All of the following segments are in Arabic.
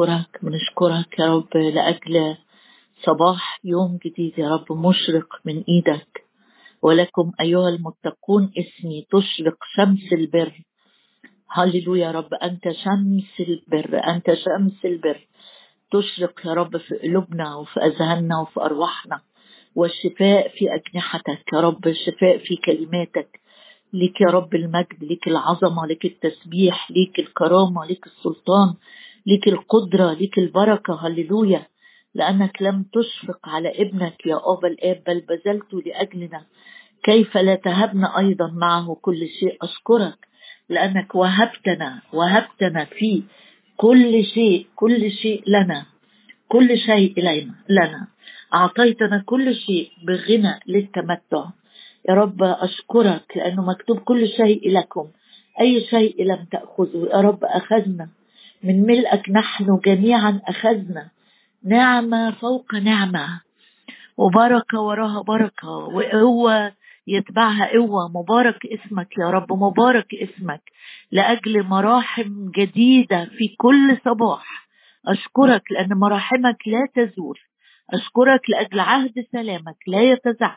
بنشكرك بنشكرك يا رب لأجل صباح يوم جديد يا رب مشرق من إيدك. ولكم أيها المتقون اسمي تشرق شمس البر. هللويا يا رب أنت شمس البر أنت شمس البر. تشرق يا رب في قلوبنا وفي أذهاننا وفي أرواحنا. والشفاء في أجنحتك يا رب الشفاء في كلماتك. ليك يا رب المجد ليك العظمة ليك التسبيح ليك الكرامة ليك السلطان. ليك القدرة ليك البركة هللويا. لأنك لم تشفق على ابنك يا أبا الآب بل بذلت لأجلنا. كيف لا تهبنا أيضا معه كل شيء؟ أشكرك. لأنك وهبتنا وهبتنا في كل شيء كل شيء لنا. كل شيء إلينا لنا. أعطيتنا كل شيء بغنى للتمتع. يا رب أشكرك لأنه مكتوب كل شيء لكم. أي شيء لم تأخذه يا رب أخذنا. من ملئك نحن جميعا أخذنا. نعمة فوق نعمة. وبركة وراها بركة. وقوة يتبعها قوة. مبارك اسمك يا رب. مبارك اسمك. لأجل مراحم جديدة في كل صباح. أشكرك لأن مراحمك لا تزول. أشكرك لأجل عهد سلامك لا يتزعزع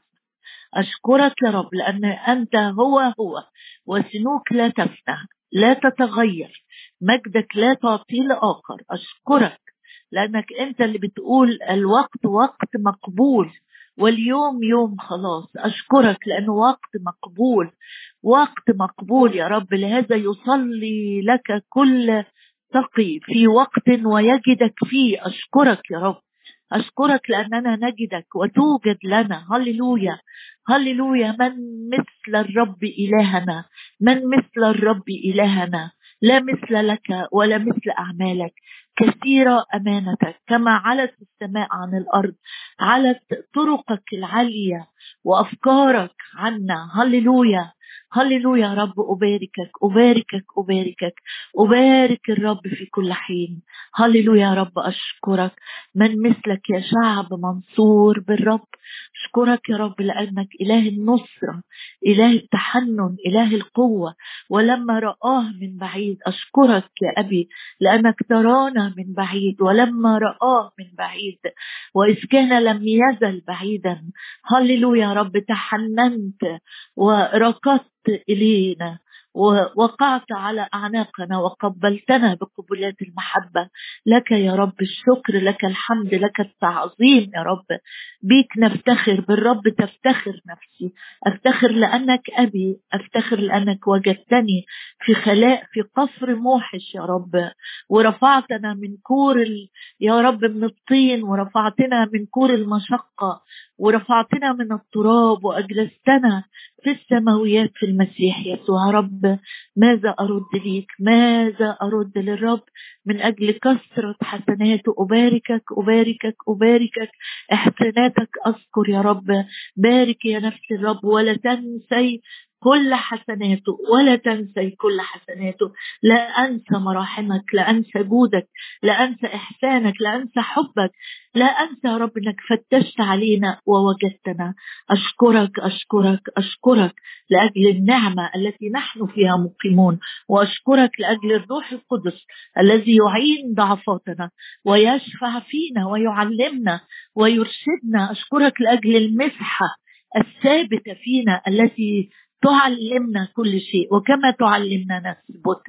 أشكرك يا رب لأن أنت هو هو. وسنوك لا تفنى. لا تتغير. مجدك لا تعطيه لآخر. أشكرك لأنك أنت اللي بتقول الوقت وقت مقبول واليوم يوم خلاص. أشكرك لأنه وقت مقبول. وقت مقبول يا رب لهذا يصلي لك كل تقي في وقت ويجدك فيه. أشكرك يا رب. أشكرك لأننا نجدك وتوجد لنا. هللويا. هللويا. من مثل الرب إلهنا؟ من مثل الرب إلهنا؟ لا مثل لك ولا مثل أعمالك. كثيرة أمانتك كما علت السماء عن الأرض علت طرقك العالية وأفكارك عنا. هللويا هللويا يا رب أباركك أباركك أباركك أبارك الرب في كل حين. هللويا يا رب أشكرك. من مثلك يا شعب منصور بالرب. أشكرك يا رب لأنك إله النصرة إله التحنن إله القوة. ولما رآه من بعيد أشكرك يا أبي لأنك ترانا من بعيد. ولما رآه من بعيد وإذ كان لم يزل بعيدا هللويا يا رب تحننت وركضت إلينا. ووقعت على أعناقنا وقبلتنا بقبلات المحبة. لك يا رب الشكر لك الحمد لك التعظيم يا رب. بيك نفتخر بالرب تفتخر نفسي. أفتخر لأنك أبي أفتخر لأنك وجدتني في خلاء في قصر موحش يا رب. ورفعتنا من كور ال... يا رب من الطين ورفعتنا من كور المشقة. ورفعتنا من التراب وأجلستنا في السماويات في المسيح يسوع. رب ماذا أرد ليك؟ ماذا أرد للرب؟ من أجل كثرة حسناته. أباركك أباركك أباركك. إحساناتك أذكر يا رب. بارك يا نفس الرب ولا تنسي كل حسناته ولا تنسي كل حسناته. لا أنسى مراحمك لا أنسى جودك لا أنسى إحسانك لا أنسى حبك لا أنسى رب أنك فتشت علينا ووجدتنا. أشكرك أشكرك أشكرك لأجل النعمة التي نحن فيها مقيمون وأشكرك لأجل الروح القدس الذي يعين ضعفاتنا ويشفع فينا ويعلمنا ويرشدنا. أشكرك لأجل المسحة الثابتة فينا التي تعلمنا كل شيء. وكما تعلمنا نثبت.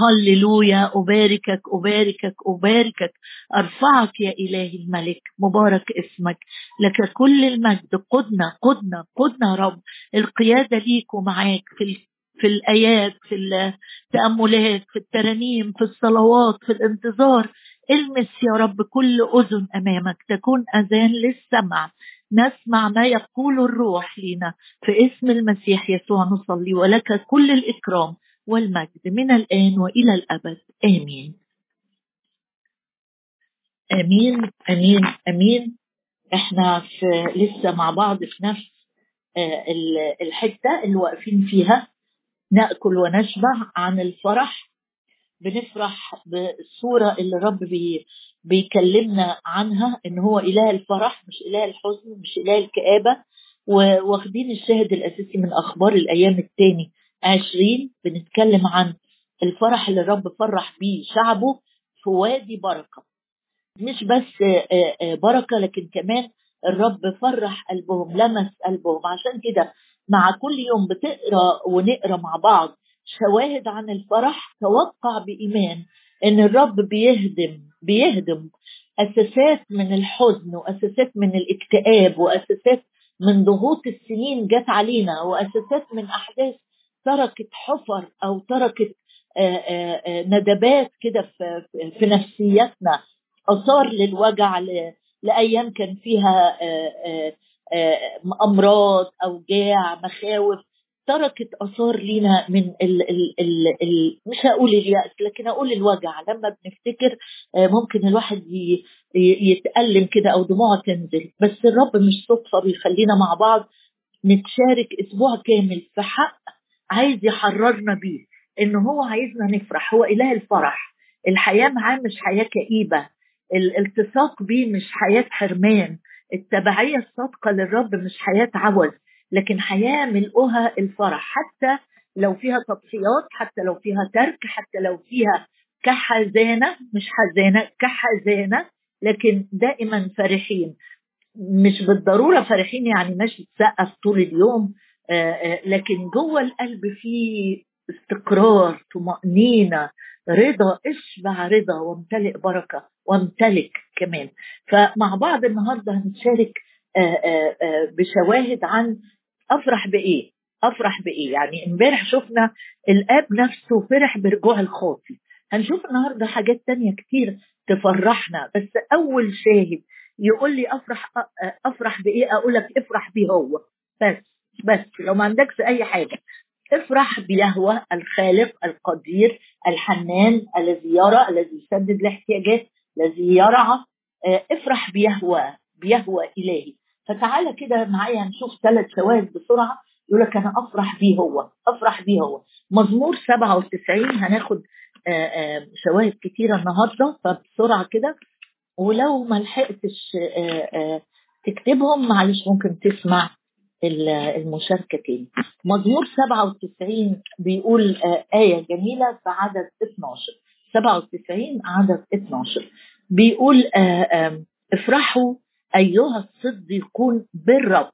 هللويا أباركك أباركك أباركك. أرفعك يا إلهي الملك. مبارك اسمك. لك كل المجد. قدنا قدنا قدنا رب. القيادة ليك ومعاك في في الآيات في التأملات في الترانيم في الصلوات في الانتظار. المس يا رب كل أذن أمامك. تكون أذان للسمع. نسمع ما يقول الروح لنا. في اسم المسيح يسوع نصلي ولك كل الإكرام والمجد من الآن وإلى الأبد. آمين. آمين. آمين. آمين. إحنا في لسه مع بعض في نفس الحتة اللي واقفين فيها. نأكل ونشبع عن الفرح. بنفرح بالصورة اللي الرب بي بيكلمنا عنها إن هو إله الفرح مش إله الحزن مش إله الكآبة. واخدين الشاهد الأساسي من أخبار الأيام الثاني عشرين بنتكلم عن الفرح اللي الرب فرح بيه شعبه في وادي بركة. مش بس بركة لكن كمان الرب فرح قلبهم لمس قلبهم. عشان كده مع كل يوم بتقرأ ونقرأ مع بعض شواهد عن الفرح توقع بإيمان. إن الرب بيهدم بيهدم أساسات من الحزن وأساسات من الاكتئاب وأساسات من ضغوط السنين جت علينا وأساسات من أحداث تركت حفر أو تركت ندبات كده في نفسيتنا. آثار للوجع لأيام كان فيها أمراض أوجاع مخاوف. تركت آثار لينا من ال ال ال ال مش هقول اليأس لكن أقول الوجع. لما بنفتكر ممكن الواحد يتألم كده أو دموعه تنزل بس الرب مش صدفة بيخلينا مع بعض نتشارك أسبوع كامل في حق عايز يحررنا بيه. ان هو عايزنا نفرح هو إله الفرح. الحياة معاه مش حياة كئيبة. الالتصاق بيه مش حياة حرمان. التبعية الصادقة للرب مش حياة عوز. لكن حياه ملؤها الفرح حتى لو فيها تضحيات حتى لو فيها ترك حتى لو فيها كحزانة مش حزانة كحزانة لكن دائما فرحين. مش بالضرورة فرحين يعني ماشي تسقف طول اليوم لكن جوه القلب فيه استقرار طمأنينة رضا اشبع رضا وامتلئ بركة وامتلك كمان. فمع بعض النهاردة هنشارك بشواهد عن أفرح بإيه؟ أفرح بإيه؟ يعني إمبارح شفنا الآب نفسه فرح برجوع الخاطي. هنشوف النهاردة حاجات تانية كتير تفرحنا بس أول شاهد يقول لي أفرح أفرح بإيه؟ أقول لك افرح بيه هو. بس بس لو ما عندكش أي حاجة افرح بيهوى الخالق القدير الحنان الذي يرى الذي يسدد الاحتياجات الذي يرعى. افرح بيهوى بيهوى إلهي. فتعالى كده معايا نشوف ثلاث شواهد بسرعة. يقول لك أنا أفرح بيه هو أفرح بيه هو. مزمور 97 هناخد شواهد كتيرة النهارده. فبسرعة كده. ولو ما لحقتش تكتبهم معلش ممكن تسمع المشاركة تاني. مزمور 97 بيقول آية جميلة في عدد 12 97 عدد 12 بيقول افرحوا أيها الصديقون بالرب.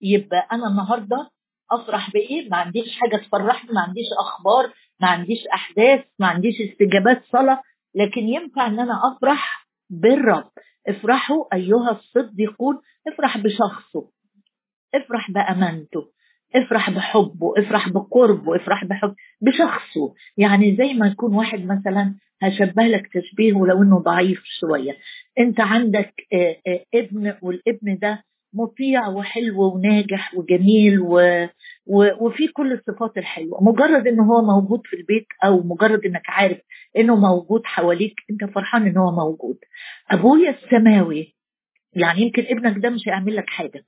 يبقى أنا النهاردة أفرح بإيه؟ ما عنديش حاجة تفرحني ما عنديش أخبار ما عنديش أحداث ما عنديش استجابات صلاة لكن ينفع إن أنا أفرح بالرب. افرحوا أيها الصديقون افرح بشخصه افرح بأمانته افرح بحبه افرح بقربه افرح بحب بشخصه. يعني زي ما يكون واحد مثلا هشبه لك تشبيه ولو إنه ضعيف شوية. انت عندك آه آه ابن والابن ده مطيع وحلو وناجح وجميل و... و... وفي كل الصفات الحلوة. مجرد إن هو موجود في البيت أو مجرد إنك عارف إنه موجود حواليك أنت فرحان إن هو موجود. أبويا السماوي يعني يمكن ابنك ده مش هيعمل لك حاجة.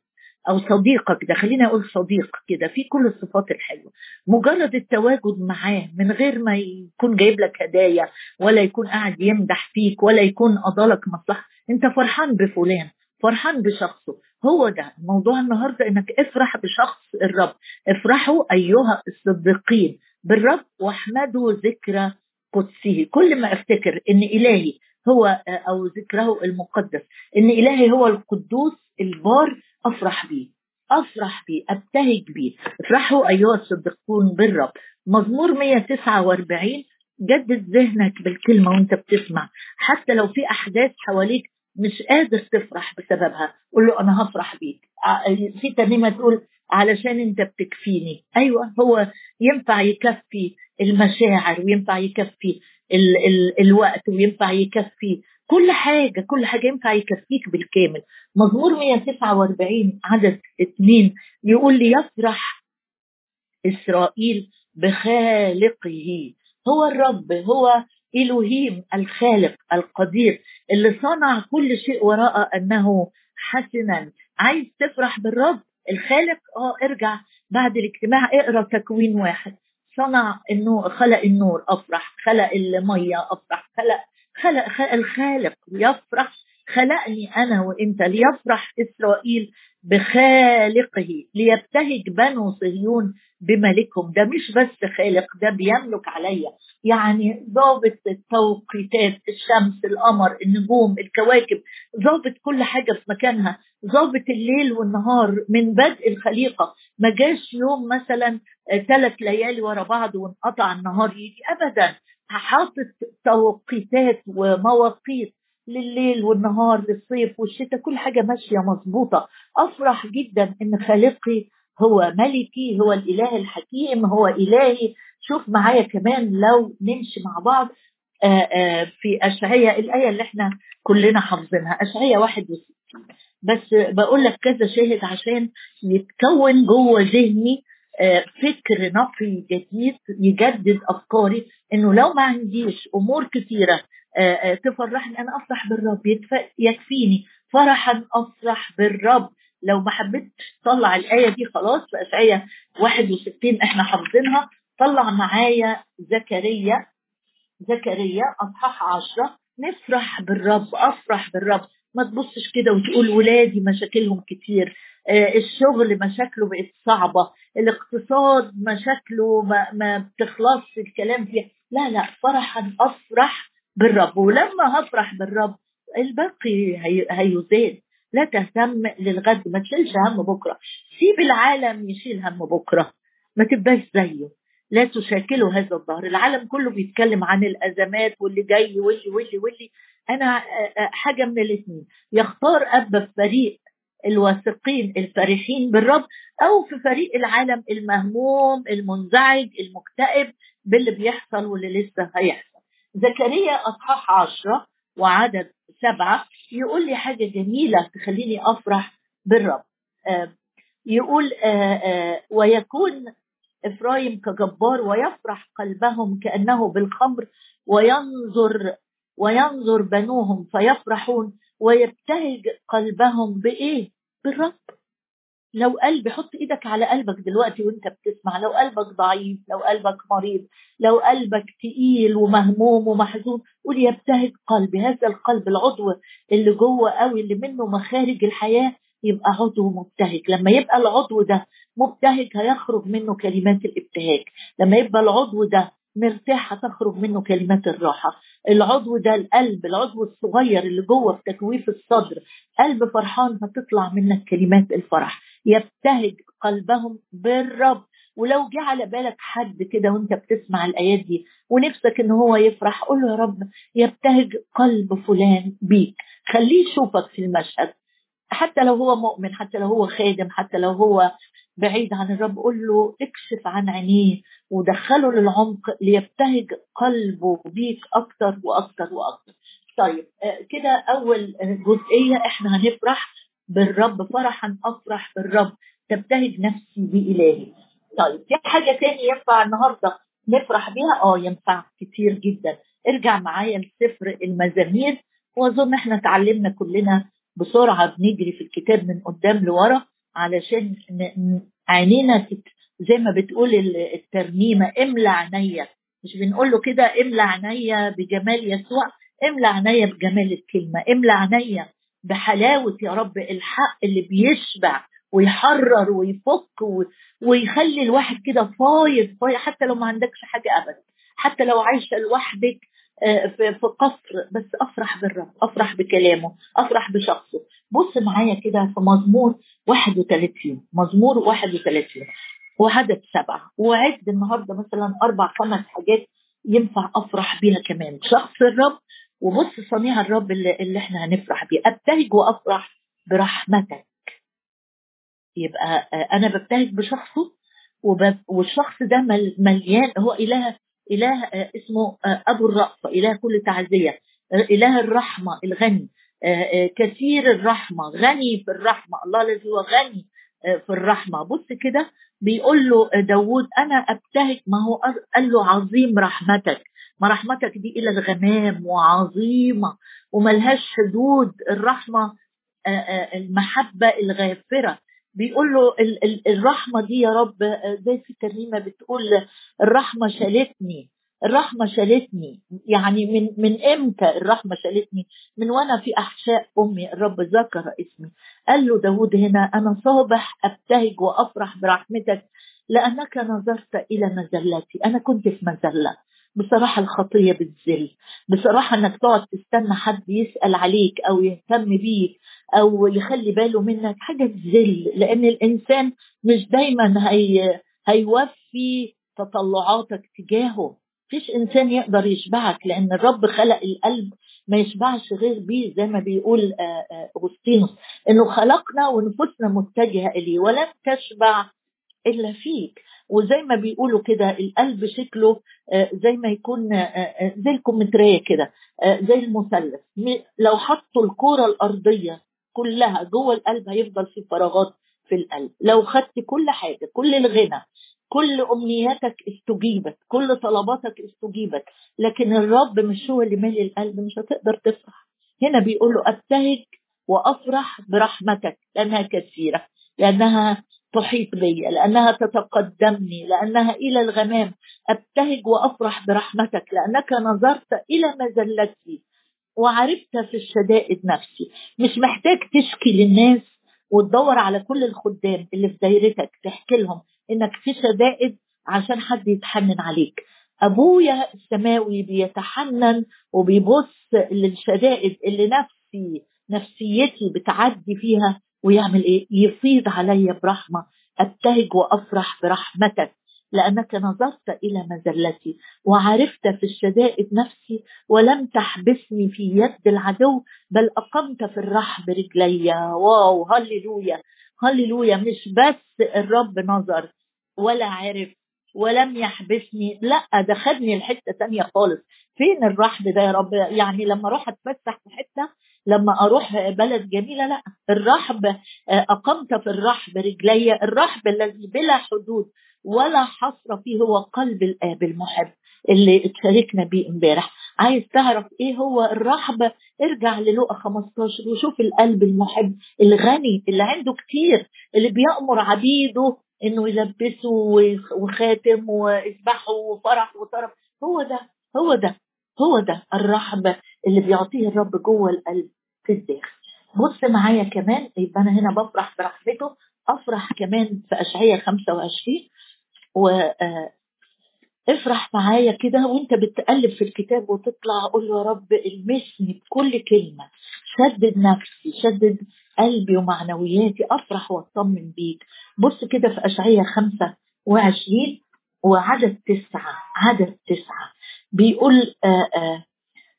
أو صديقك ده خلينا أقول صديق كده في كل الصفات الحلوة. مجرد التواجد معاه من غير ما يكون جايب لك هدايا ولا يكون قاعد يمدح فيك ولا يكون قضالك مصلحة. أنت فرحان بفلان فرحان بشخصه. هو ده. موضوع النهارده إنك افرح بشخص الرب. افرحوا أيها الصديقين بالرب واحمدوا ذكرى قدسه. كل ما أفتكر إن إلهي هو أو ذكره المقدس إن إلهي هو القدوس البار أفرح بيه أفرح بيه أبتهج بيه. افرحوا أيها الصديقون بالرب. مزمور 149 جدد ذهنك بالكلمة وأنت بتسمع. حتى لو في أحداث حواليك مش قادر تفرح بسببها قول له أنا هفرح بيك. في ترنيمة تقول علشان أنت بتكفيني. أيوه هو ينفع يكفي المشاعر وينفع يكفي ال ال الوقت وينفع يكفي كل حاجة كل حاجة ينفع يكفيك بالكامل. مزمور 149 عدد 2 يقول لي يفرح إسرائيل بخالقه. هو الرب هو إلهيم الخالق القدير اللي صنع كل شيء وراء أنه حسنا. عايز تفرح بالرب الخالق؟ آه ارجع بعد الاجتماع اقرأ تكوين واحد. صنع النور خلق النور أفرح خلق المية أفرح خلق خلق, الخالق يفرح خلقني أنا وإنت ليفرح إسرائيل بخالقه ليبتهج بنو صهيون بملكهم. ده مش بس خالق ده بيملك عليا. يعني ضابط التوقيتات الشمس القمر النجوم الكواكب ضابط كل حاجة في مكانها. ضابط الليل والنهار من بدء الخليقة. ما جاش يوم مثلا ثلاث ليالي ورا بعض وانقطع النهار يجي ابدا. حاطط توقيتات ومواقيت لليل والنهار للصيف والشتاء كل حاجة ماشية مظبوطة. أفرح جدا إن خالقي هو ملكي هو الإله الحكيم هو إلهي. شوف معايا كمان لو نمشي مع بعض آآ آآ في اشعياء الآية اللي إحنا كلنا حافظينها اشعياء 61 بس بقول لك كذا شاهد عشان يتكون جوه ذهني فكر نقي جديد يجدد أفكاري إنه لو ما عنديش أمور كثيرة تفرحني أنا أفرح بالرب يكفيني. فرحا أفرح بالرب. لو ما حبيتش تطلع الآية دي خلاص في اشعياء 61 إحنا حافظينها. طلع معايا زكريا. زكريا أصحاح 10 نفرح بالرب أفرح بالرب. ما تبصش كده وتقول ولادي مشاكلهم كتير. آه الشغل مشاكله بقت صعبة الاقتصاد مشاكله ما, ما بتخلصش الكلام فيها. لا لا فرحا أفرح بالرب. ولما هفرح بالرب الباقي هي هيزاد لا تهتم للغد ما تشيلش هم بكرة. سيب العالم يشيل هم بكرة. ما تبقاش زيه. لا تشاكلوا هذا الظهر. العالم كله بيتكلم عن الأزمات واللي جاي واللي واللي واللي. أنا حاجة من الاثنين يختار أب فريق الواثقين الفرحين بالرب أو في فريق العالم المهموم المنزعج المكتئب باللي بيحصل واللي لسه هيحصل. زكريا أصحاح عشرة وعدد سبعة يقول لي حاجة جميلة تخليني أفرح بالرب. آه يقول آه آه ويكون إفرايم كجبار ويفرح قلبهم كأنه بالخمر وينظر وينظر بنوهم فيفرحون. ويبتهج قلبهم بإيه؟ بالرب. لو قلبي حط إيدك على قلبك دلوقتي وأنت بتسمع. لو قلبك ضعيف لو قلبك مريض لو قلبك تقيل ومهموم ومحزون قول يبتهج قلبي. هذا القلب العضو اللي جوه قوي اللي منه مخارج الحياة يبقى عضو مبتهج. لما يبقى العضو ده مبتهج هيخرج منه كلمات الابتهاج. لما يبقى العضو ده مرتاح هتخرج منه كلمات الراحة. العضو ده القلب العضو الصغير اللي جوه في تكويف الصدر قلب فرحان هتطلع منك كلمات الفرح. يبتهج قلبهم بالرب. ولو جه على بالك حد كده وانت بتسمع الآيات دي ونفسك إن هو يفرح قول له يا رب يبتهج قلب فلان بيك. خليه يشوفك في المشهد. حتى لو هو مؤمن حتى لو هو خادم حتى لو هو بعيد عن الرب قول له اكشف عن عينيه ودخله للعمق ليبتهج قلبه بيك أكتر وأكتر وأكتر. طيب كده أول جزئية إحنا هنفرح بالرب فرحا أفرح بالرب تبتهج نفسي بإلهي. طيب في حاجة تاني ينفع النهارده نفرح بيها؟ آه ينفع كتير جدا. ارجع معايا لسفر المزامير وأظن إحنا اتعلمنا كلنا بسرعة بنجري في الكتاب من قدام لورا. علشان عينينا زي ما بتقول الترنيمة املى عينيا. مش بنقول له كده املى عينيا بجمال يسوع املى عينيا بجمال الكلمة املى عينيا بحلاوة يا رب الحق اللي بيشبع ويحرر ويفك ويخلي الواحد كده فايض فايض. حتى لو ما عندكش حاجة ابدا حتى لو عايشة لوحدك في قصر بس أفرح بالرب أفرح بكلامه أفرح بشخصه. بص معايا كده في مزمور 31 مزمور 31 وعدد سبعة. وعد النهارده مثلا أربع خمس حاجات ينفع أفرح بيها كمان. شخص الرب وبص صنيع الرب اللي, اللي إحنا هنفرح بيه. أبتهج وأفرح برحمتك. يبقى أنا ببتهج بشخصه والشخص ده مليان هو إله إله اسمه أبو الرأفة إله كل تعزية إله الرحمة الغني كثير الرحمة غني في الرحمة الله الذي هو غني في الرحمة. بص كده بيقول له داود أنا أبتهج ما هو قال له عظيم رحمتك. ما رحمتك دي إلى الغمام وعظيمة وملهاش حدود. الرحمة المحبة الغافرة. بيقول له الرحمة دي يا رب زي في ترنيمة بتقول الرحمة شالتني الرحمة شالتني. يعني من من إمتى الرحمة شالتني؟ من وأنا في أحشاء أمي الرب ذكر اسمي. قال له داود هنا أنا صابح أبتهج وأفرح برحمتك لأنك نظرت إلى مزلتي أنا كنت في مزلة. بصراحة الخطية بتذل بصراحة إنك تقعد تستنى حد يسأل عليك أو يهتم بيك أو يخلي باله منك حاجة تذل لأن الإنسان مش دايما هي هيوفي تطلعاتك تجاهه. فيش إنسان يقدر يشبعك لأن الرب خلق القلب ما يشبعش غير بيه زي ما بيقول أغسطينوس. إنه خلقنا ونفوسنا متجهة إليه ولم تشبع إلا فيك. وزي ما بيقولوا كده القلب شكله زي ما يكون زي الكمتريه كده زي المثلث. لو حطوا الكره الأرضية كلها جوه القلب هيفضل في فراغات في القلب. لو خدت كل حاجة كل الغنى كل أمنياتك استجيبت كل طلباتك استجيبت لكن الرب مش هو اللي مالي القلب مش هتقدر تفرح. هنا بيقول له أبتهج وأفرح برحمتك لأنها كثيرة لأنها تحيط بي لأنها تتقدمني لأنها إلى الغمام. أبتهج وأفرح برحمتك لأنك نظرت إلى مزلتي وعرفت في الشدائد نفسي. مش محتاج تشكي للناس وتدور على كل الخدام اللي في دايرتك تحكي لهم إنك في شدائد عشان حد يتحنن عليك. أبويا السماوي بيتحنن وبيبص للشدائد اللي نفسي نفسيتي بتعدي فيها ويعمل إيه؟ يفيض عليا برحمة أبتهج وأفرح برحمتك لأنك نظرت إلى مزلتي وعرفت في الشدائد نفسي ولم تحبسني في يد العدو بل أقمت في الرحب رجلي. واو هللويا هللويا مش بس الرب نظر ولا عرف ولم يحبسني. لا ده خدني لحتة تانية خالص. فين الرحب ده يا رب؟ يعني لما أروح أتفسح في حتة لما أروح بلد جميلة لا. الرحب أقمت في الرحب رجلي. الرحب الذي بلا حدود ولا حصر فيه هو قلب الآب المحب اللي اتشاركنا بيه امبارح. عايز تعرف إيه هو الرحب؟ ارجع للقى 15 وشوف القلب المحب الغني اللي عنده كتير اللي بيأمر عبيده إنه يلبسوا وخاتم ويذبحوا وفرح وطرف هو ده هو ده هو ده الرحب اللي بيعطيه الرب جوه القلب في الداخل. بص معايا كمان يبقى أنا هنا بفرح برحمته أفرح كمان في اشعياء 25 و افرح معايا كده وأنت بتقلب في الكتاب وتطلع قول يا رب المسني بكل كلمة. شدد نفسي شدد قلبي ومعنوياتي أفرح وأطمن بيك. بص كده في اشعياء 25 وعدد تسعة عدد تسعة. بيقول آآ آآ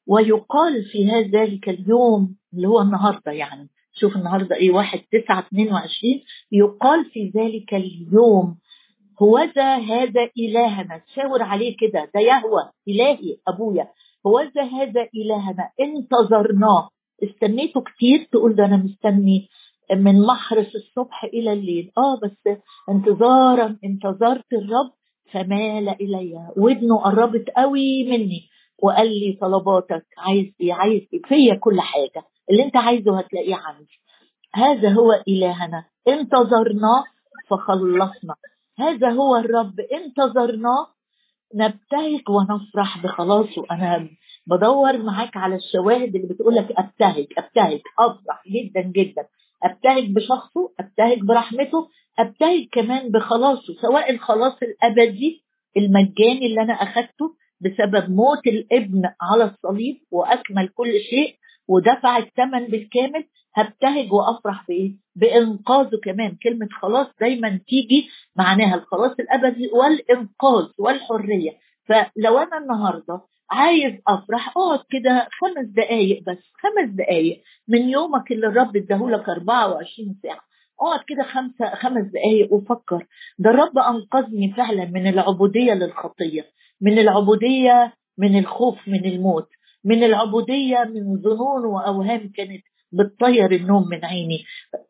ويقال في هذا ذلك اليوم اللي هو النهارده يعني شوف النهارده إيه واحد تسعة 22 يقال في ذلك اليوم هوذا هذا إلهنا. تشاور عليه كده ده يهوى إلهي أبويا. هوذا هذا إلهنا انتظرناه. استنيته كتير تقول ده أنا مستني من محرس الصبح إلى الليل. آه بس انتظارا انتظرت الرب فمال إلي. ودنه قربت قوي مني. وقال لي طلباتك عايز إيه؟ عايز إيه؟ فيا كل حاجة. اللي أنت عايزه هتلاقيه عندي. هذا هو إلهنا. انتظرناه فخلصنا. هذا هو الرب. انتظرناه نبتهج ونفرح بخلاصه. أنا بدور معاك على الشواهد اللي بتقول لك أبتهج أبتهج أفرح جدا جدا. أبتهج بشخصه أبتهج برحمته أبتهج كمان بخلاصه سواء الخلاص الأبدي المجاني اللي أنا اخذته بسبب موت الابن على الصليب وأكمل كل شيء ودفع الثمن بالكامل هبتهج وأفرح بإيه؟ بإنقاذه كمان. كلمة خلاص دايما تيجي معناها الخلاص الأبدي والإنقاذ والحرية. فلو أنا النهارده عايز أفرح أقعد كده خمس دقايق بس خمس دقايق. من يومك اللي الرب اداهولك 24 ساعة. أقعد كده خمسة خمس دقايق وفكر. ده الرب أنقذني فعلا من العبودية للخطية من العبودية من الخوف من الموت من العبودية من ظنون وأوهام كانت بتطير النوم من عيني.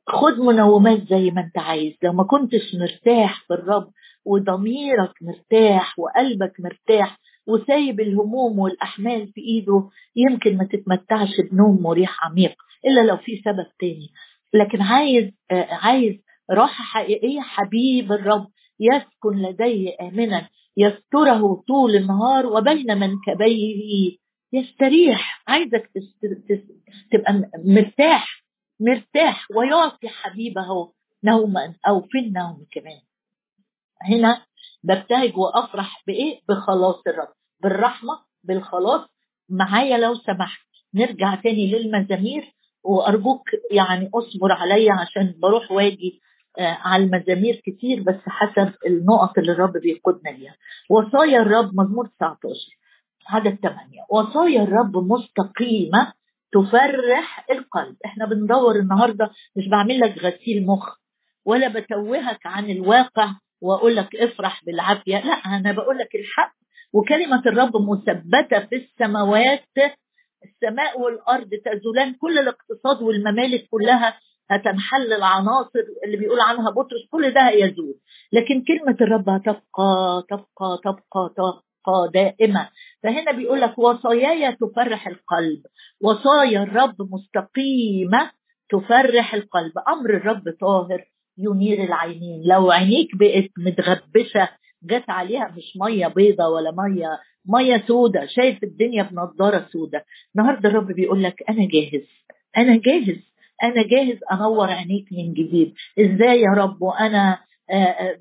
خد منومات زي ما أنت عايز. لو ما كنتش مرتاح في الرب وضميرك مرتاح وقلبك مرتاح وسايب الهموم والأحمال في إيده يمكن ما تتمتعش بنوم مريح عميق إلا لو في سبب تاني. لكن عايز عايز راحة حقيقية حبيب الرب يسكن لديه امنا يستره طول النهار وبين منكبيه. يستريح عايزك تبقى مرتاح مرتاح ويعطي حبيبه نوما أو في النوم كمان. هنا ببتهج وأفرح بإيه؟ بخلاص الرب. بالرحمة بالخلاص. معايا لو سمحت. نرجع تاني للمزامير وأرجوك يعني اصبر عليا عشان بروح واجي آه على المزامير كتير بس حسب النقط اللي الرب بيقودنا ليها. وصايا الرب مزمور 19 عدد 8 وصايا الرب مستقيمة تفرح القلب. إحنا بندور النهارده مش بعمل لك غسيل مخ ولا بتوهك عن الواقع وأقول لك افرح بالعافية. لا أنا بقول لك الحق وكلمة الرب مثبتة في السماوات السماء والأرض تزولان كل الاقتصاد والممالك كلها هتنحل العناصر اللي بيقول عنها بطرس كل ده هيزول. لكن كلمة الرب هتبقى تبقى تبقى تبقى دائمة. فهنا بيقول لك وصاياي تفرح القلب. وصايا الرب مستقيمة تفرح القلب. أمر الرب طاهر ينير العينين. لو عينيك بقت متغبشة جت عليها مش مية بيضة ولا مية مية سودة شايف الدنيا بنضاره سودة. النهارده الرب بيقول لك أنا جاهز أنا جاهز أنا جاهز أنور عينيك من جديد. إزاي يا رب؟ وأنا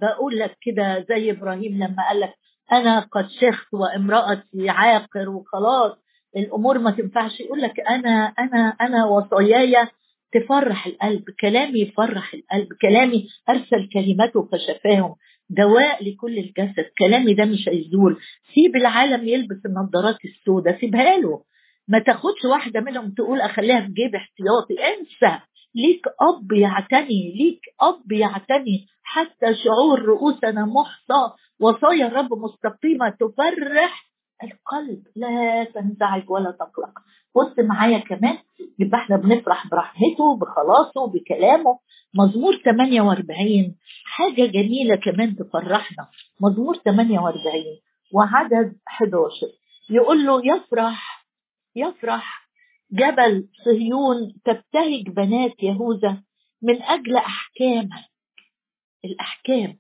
بقول لك كده زي إبراهيم لما قال لك أنا قد شخت وامرأتي عاقر وخلاص الأمور ما تنفعش. يقول لك أنا أنا أنا وصاياي تفرح القلب كلامي يفرح القلب كلامي أرسل كلمته فشفاهم. دواء لكل الجسد. كلامي ده مش هيزول سيب العالم يلبس النظارات السوداء سيبها له. ما تاخدش واحدة منهم تقول أخليها في جيب احتياطي. انسى. ليك أب يعتني ليك أب يعتني. حتى شعور رؤوسنا محصى. وصايا الرب مستقيمة تفرح. القلب لا تنزعج ولا تقلق. بص معايا كمان. يبقى إحنا بنفرح برحمته بخلاصه بكلامه. مزمور 48 حاجة جميلة كمان تفرحنا. مزمور 48 وعدد 11 يقول له يفرح يفرح جبل صهيون تبتهج بنات يهوذا من أجل احكامك الأحكام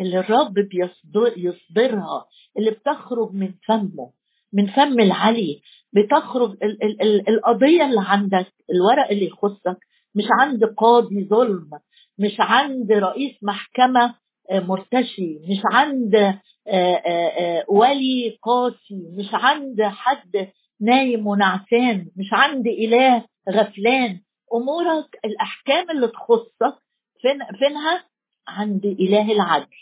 اللي الرب بيصدر يصدرها اللي بتخرج من فمه من فم العلي بتخرج ال ال ال القضية اللي عندك الورق اللي يخصك مش عند قاضي ظلم مش عند رئيس محكمة مرتشي مش عند ولي قاسي مش عند حد نايم ونعسان مش عند إله غفلان. أمورك الأحكام اللي تخصك فين فينها؟ عند إله العدل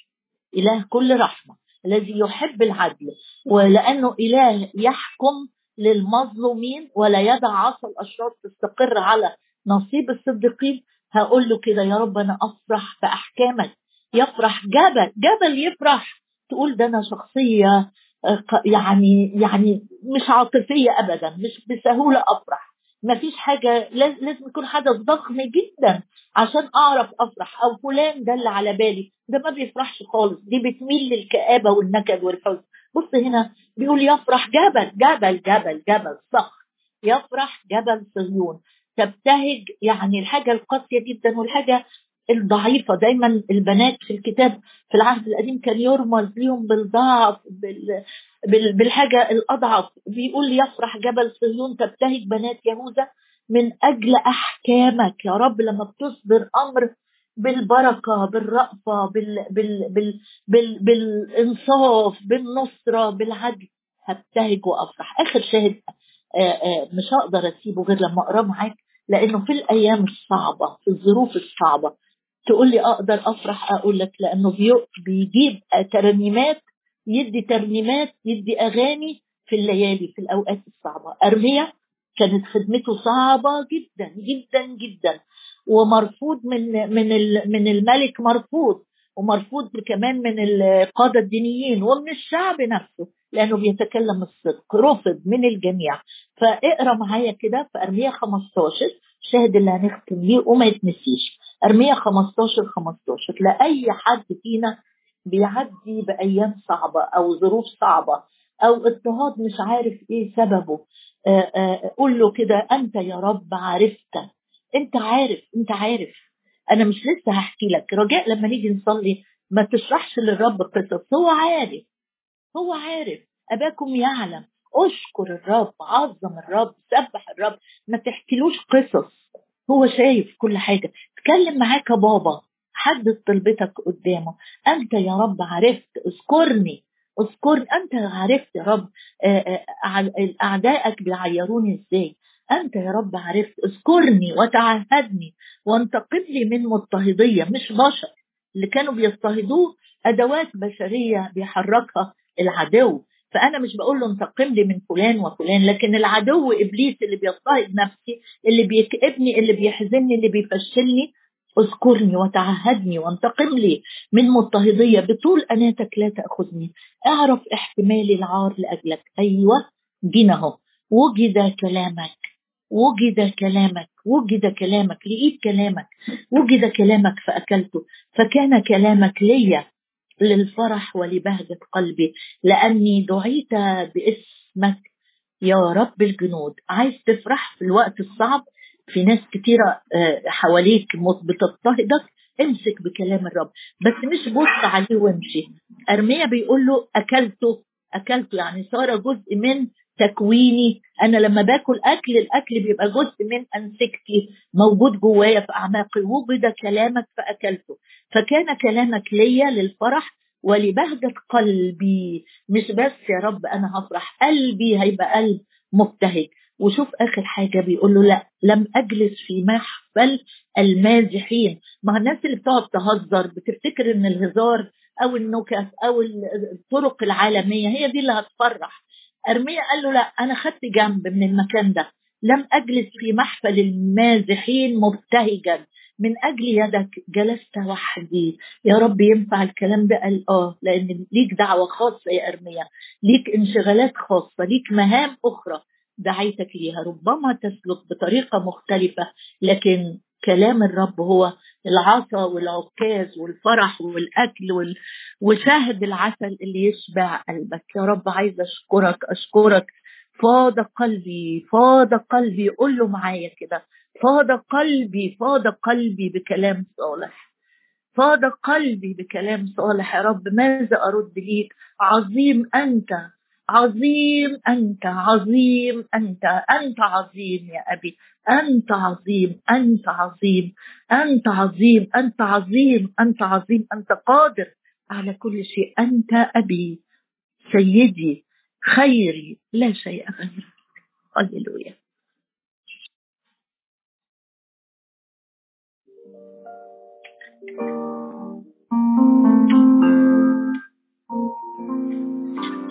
إله كل رحمة الذي يحب العدل. ولأنه إله يحكم للمظلومين ولا يدع عصا الأشرار تستقر على نصيب الصديقين هقول له كده يا رب أنا أفرح بأحكامك. يفرح جبل جبل يفرح. تقول ده أنا شخصية يعني يعني مش عاطفية ابدا مش بسهولة أفرح. ما فيش حاجة لازم يكون حدث ضخم جدا عشان أعرف أفرح. أو فلان ده اللي على بالي. ده ما بيفرحش خالص. دي بتميل للكآبة والنكد والحزن. بص هنا بيقول يفرح جبل جبل جبل جبل صخر. يفرح جبل صهيون. تبتهج يعني الحاجة القاسية جدا والحاجة الضعيفة. دايما البنات في الكتاب في العهد القديم كان يرمز ليهم بالضعف بال... بال... بالحاجة الأضعف. بيقول يفرح جبل صهيون تبتهج بنات يهوذا من أجل أحكامك يا رب لما بتصدر أمر بالبركة بالرأفة بال... بال... بال... بال... بالإنصاف بالنصرة بالعدل. هبتهج وأفرح. آخر شاهد آآ آآ مش هقدر أسيبه غير لما أقرأه معاك. لأنه في الأيام الصعبة في الظروف الصعبة تقول لي أقدر أفرح أقول لك لأنه بيجيب ترنيمات يدي ترنيمات يدي أغاني في الليالي في الأوقات الصعبة. أرميا كانت خدمته صعبة جدا جدا جدا. ومرفوض من من من الملك مرفوض ومرفوض كمان من القادة الدينيين ومن الشعب نفسه لأنه بيتكلم الصدق رفض من الجميع. فاقرأ معايا كده في ارميا 15 الشاهد اللي هنختم بيه وما يتنسيش. ارميا 15 15 لأي حد فينا بيعدي بأيام صعبة أو ظروف صعبة أو اضطهاد مش عارف إيه سببه آآ آآ قول له كده أنت يا رب عرفت. أنت عارف أنت عارف. أنا مش لسه هحكي لك. رجاء لما نيجي نصلي ما تشرحش للرب قصص. هو عارف. هو عارف. أباكم يعلم. أشكر الرب عظم الرب سبح الرب. ما تحكيلوش قصص. هو شايف كل حاجة. اتكلم معاه كبابا حدد طلبتك قدامه. أنت يا رب عرفت. اذكرني. اذكر أنت عرفت يا رب أعدائك بيعيروني إزاي. أنت يا رب عرفت. اذكرني وتعهدني وانتقم لي من مضطهدية مش بشر. اللي كانوا بيضطهدوه أدوات بشرية بيحركها العدو. فأنا مش بقول له انتقم لي من فلان وفلان لكن العدو إبليس اللي بيضطهد نفسي اللي بيكئبني اللي بيحزنني اللي بيفشلني اذكرني وتعهدني وانتقم لي من مضطهدية بطول أناتك لا تأخذني. اعرف احتمالي العار لأجلك. أيوه جينا أهو. وجد كلامك. وجد كلامك. وجد كلامك. لقيت كلامك. وجد كلامك فأكلته. فكان كلامك ليا. للفرح ولبهجة قلبي لأني دعيت باسمك. يا رب الجنود عايز تفرح في الوقت الصعب؟ في ناس كتيرة حواليك بتضطهدك؟ امسك بكلام الرب بس مش بص عليه وامشي. أرميا بيقول له أكلته أكلته يعني صار جزء من تكويني. أنا لما باكل أكل الأكل بيبقى جزء من أنسكتي موجود جوايا في أعماقي وجد كلامك فأكلته. فكان كلامك ليا للفرح ولبهجة قلبي. مش بس يا رب أنا هفرح قلبي هيبقى قلب مبتهج. وشوف آخر حاجة بيقول له لا لم أجلس في محفل المازحين. ما الناس اللي بتقعد تهزر بتفتكر إن الهزار أو النكت أو الطرق العالمية هي دي اللي هتفرح. أرميا قال له لا أنا خدت جنب من المكان ده. لم أجلس في محفل المازحين مبتهجا. من أجل يدك جلست وحدي. يا رب ينفع الكلام ده؟ قال آه لأن ليك دعوة خاصة يا أرميا ليك انشغالات خاصة ليك مهام أخرى دعيتك ليها. ربما تسلك بطريقة مختلفة لكن كلام الرب هو العصا والعكاز والفرح والأكل وال... وشاهد العسل اللي يشبع قلبك. يا رب عايزه أشكرك أشكرك. فاض قلبي فاض قلبي. قول له معايا كده. فاض قلبي فاض قلبي بكلام صالح. فاض قلبي بكلام صالح. يا رب ماذا أرد ليك؟ عظيم أنت. عظيم أنت عظيم أنت أنت عظيم يا أبي. أنت عظيم أنت عظيم أنت عظيم أنت عظيم أنت عظيم أنت قادر على كل شيء. أنت أبي سيدي خيري لا شيء غيرك. هللويا.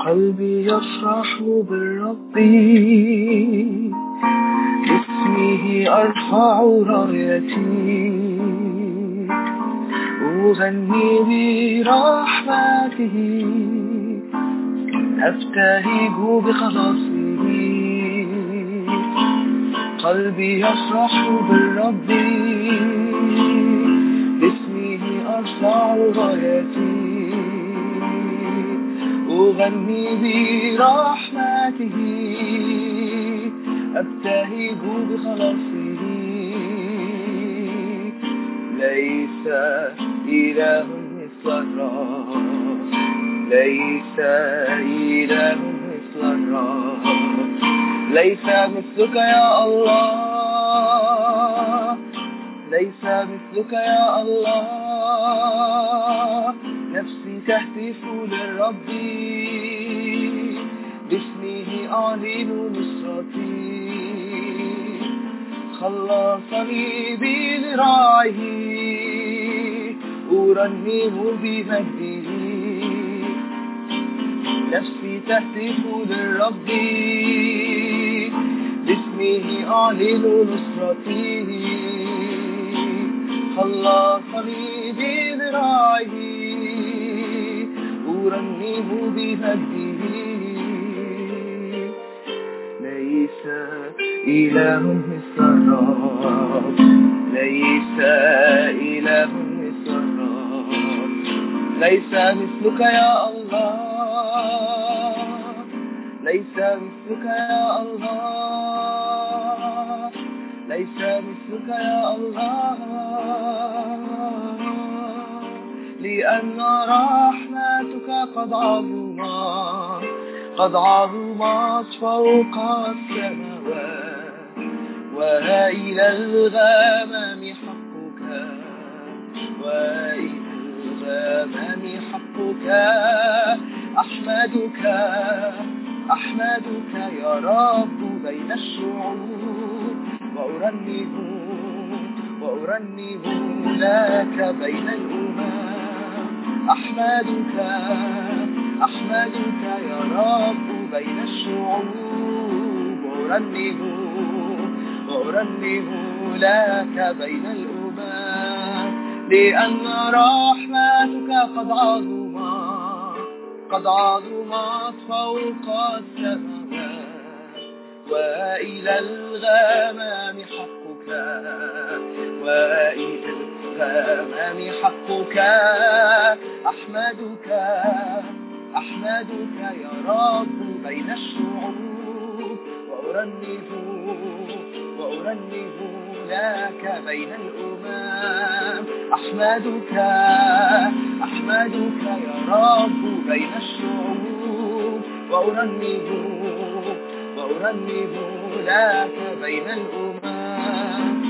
قلبي يفرح بالرب باسمه أرفع رأيتي. أغني برحمته. أبتهج بخلاصه. قلبي يفرح بالرب باسمه أرفع رأيتي. أغني برحمته. أبتهج بخلاصه ليس إله مثل ليس إله مثل ليس مثلك يا الله. ليس مثلك يا الله. نفسي تهتف للرب باسمه أعلن نصرتي. خلصني بذراعه. أرنم بمجده. نفسي تهتف للرب باسمه أعلن نصرتي. خلصني بذراعه أرنم بمجده ليس إله مثل ليس إله مثل ليس مثلك يا الله. ليس مثلك يا الله. ليس مثلك يا الله. لأن رحمتك قد عظمت قد عظمت فوق السماوات. وإلى الغمام حقك وإلى الغمام حقك. أحمدك أحمدك يا رب بين الشعوب. وأرنم وأرنم لك بين الأمم أحمدك أحمدك يا رب بين الشعوب. وأرنم وأرنم لك بين الأمم لأن رحمتك قد عظمت قد عظمت فوق السماوات وإلى الغمام حقك وإلى الغمام حقك. أحمدك أحمدك يا رب بين الشعوب وأرنم وأرنم لك بين الأمم. أحمدك أحمدك يا رب بين الشعوب وأرنم وأرنم لك بين الأمم.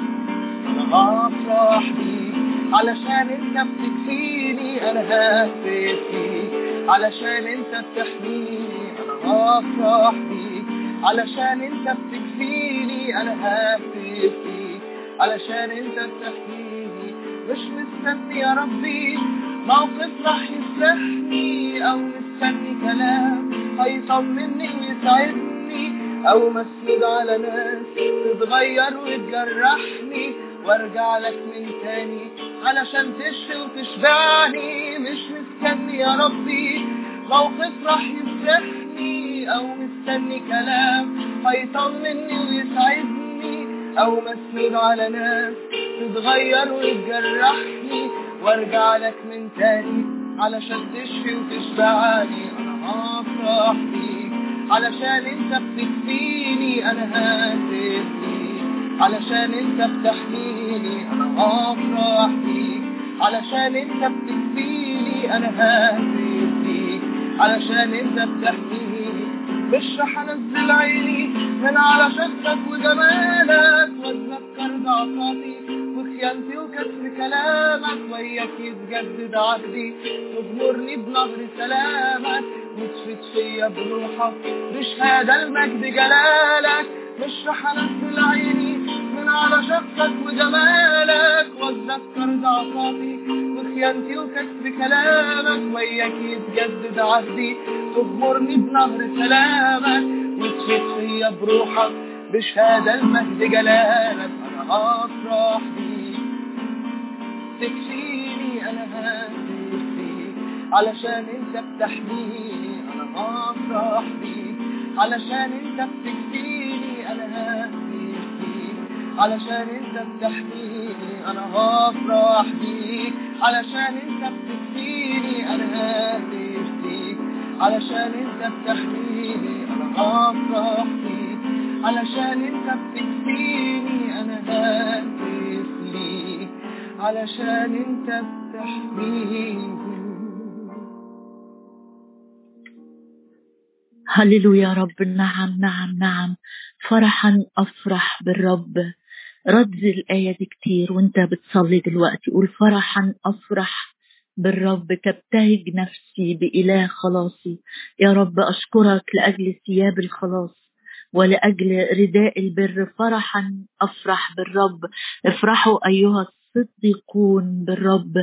أنا بيك علشان انت بتكفيني أنا فيك علشان انت بتحميني. أنا هفرح بيك علشان انت بتكفيني أنا فيك علشان انت بتحميني. مش مستني يا ربي موقف راح يفرحني أو مستني كلام هيطمني ويسعدني أو مسند على ناس تتغير وتجرحني وارجع لك من تاني علشان تشفي وتشبعني. مش مستني يا ربي موقف راح يفرحني أو مستني كلام هيطمني ويسعدني. أو مسنود على ناس تتغير وتجرحني وارجع لك من تاني علشان تشفي وتشبعني. أنا هفرح بيك علشان انت بتكفيني أنا هاتف ليك علشان انت بتحميني أنا هفرح بيك علشان انت بتكفيني أنا هاتف ليك علشان انت بتحميني مش رح انزل عيني من على شخصك وجمالك. واتذكر ضعفاتي وخيانتي وكسر كلامك. وياك يتجدد عهدي تغمرني بنهر سلامك. وتفيد فيا بروحك بشهادة المجد جلالك مش انزل عيني من على شخصك وجمالك واتذكر ضعفاتي وخيانتي وكسر كلامك وياك يتجدد عهدي تغمرني بنهر سلامك وتفيد فيا بروحك بشهادة المجد جلالك أنا هفرح تكفيني أنا هاتف فيك علشان انت بتحميني هفرح بيك علشان انت بتكفيني أنا فيك علشان انت بتحميني أنا هفرح بيك علشان انت بتكفيني أنا هاتف فيك علشان انت بتحميني أنا هفرح بيك علشان انت بتكفيني أنا هاتف ليك علشان انت بتحميني هللويا يا رب. نعم نعم نعم. فرحا أفرح بالرب. رد الآية دي كتير وانت بتصلي دلوقتي. قول فرحا أفرح بالرب. تبتهج نفسي بإله خلاصي يا رب أشكرك لأجل ثياب الخلاص ولأجل رداء البر. فرحا أفرح بالرب. افرحوا أيها الصديقون بالرب.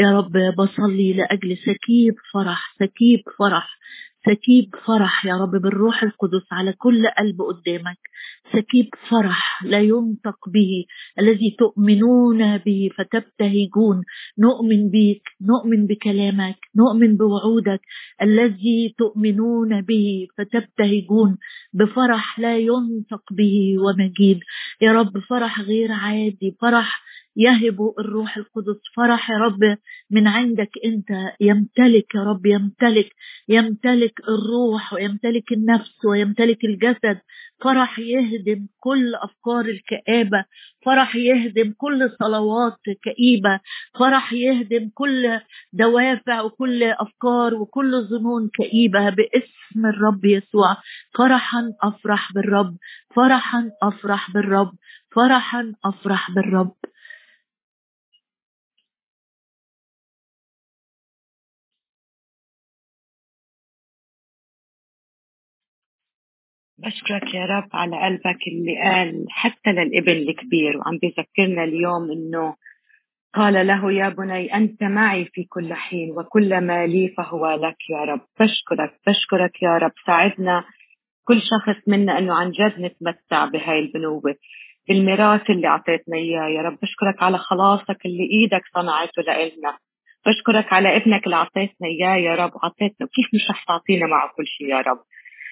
يا رب بصلي لأجل سكيب فرح سكيب فرح. سكيب فرح يا رب بالروح القدس على كل قلب قدامك. سكيب فرح لا ينطق به الذي تؤمنون به فتبتهجون. نؤمن بك نؤمن بكلامك نؤمن بوعودك. الذي تؤمنون به فتبتهجون. بفرح لا ينطق به ومجيد يا رب فرح غير عادي فرح يهب الروح القدس فرح يا رب من عندك أنت. يمتلك يا رب يمتلك يمتلك الروح ويمتلك النفس ويمتلك الجسد. فرح يهدم كل أفكار الكآبة. فرح يهدم كل صلوات كئيبة. فرح يهدم كل دوافع وكل أفكار وكل ظنون كئيبة باسم الرب يسوع. فرحا أفرح بالرب. فرحا أفرح بالرب. فرحا أفرح بالرب. بشكرك يا رب على قلبك اللي قال حتى للابن الكبير وعم بيذكرنا اليوم إنه قال له يا بني أنت معي في كل حين وكل ما لي فهو لك يا رب. بشكرك بشكرك يا رب. ساعدنا كل شخص منا أنه عن جد نتمتع بهاي البنوبة. بالميراث اللي أعطيتنا إياه يا رب. بشكرك على خلاصك اللي إيدك صنعته لإلنا. بشكرك على ابنك اللي أعطيتنا إياه يا رب. وعطيتنا وكيف مش رح تعطينا معه كل شيء يا رب؟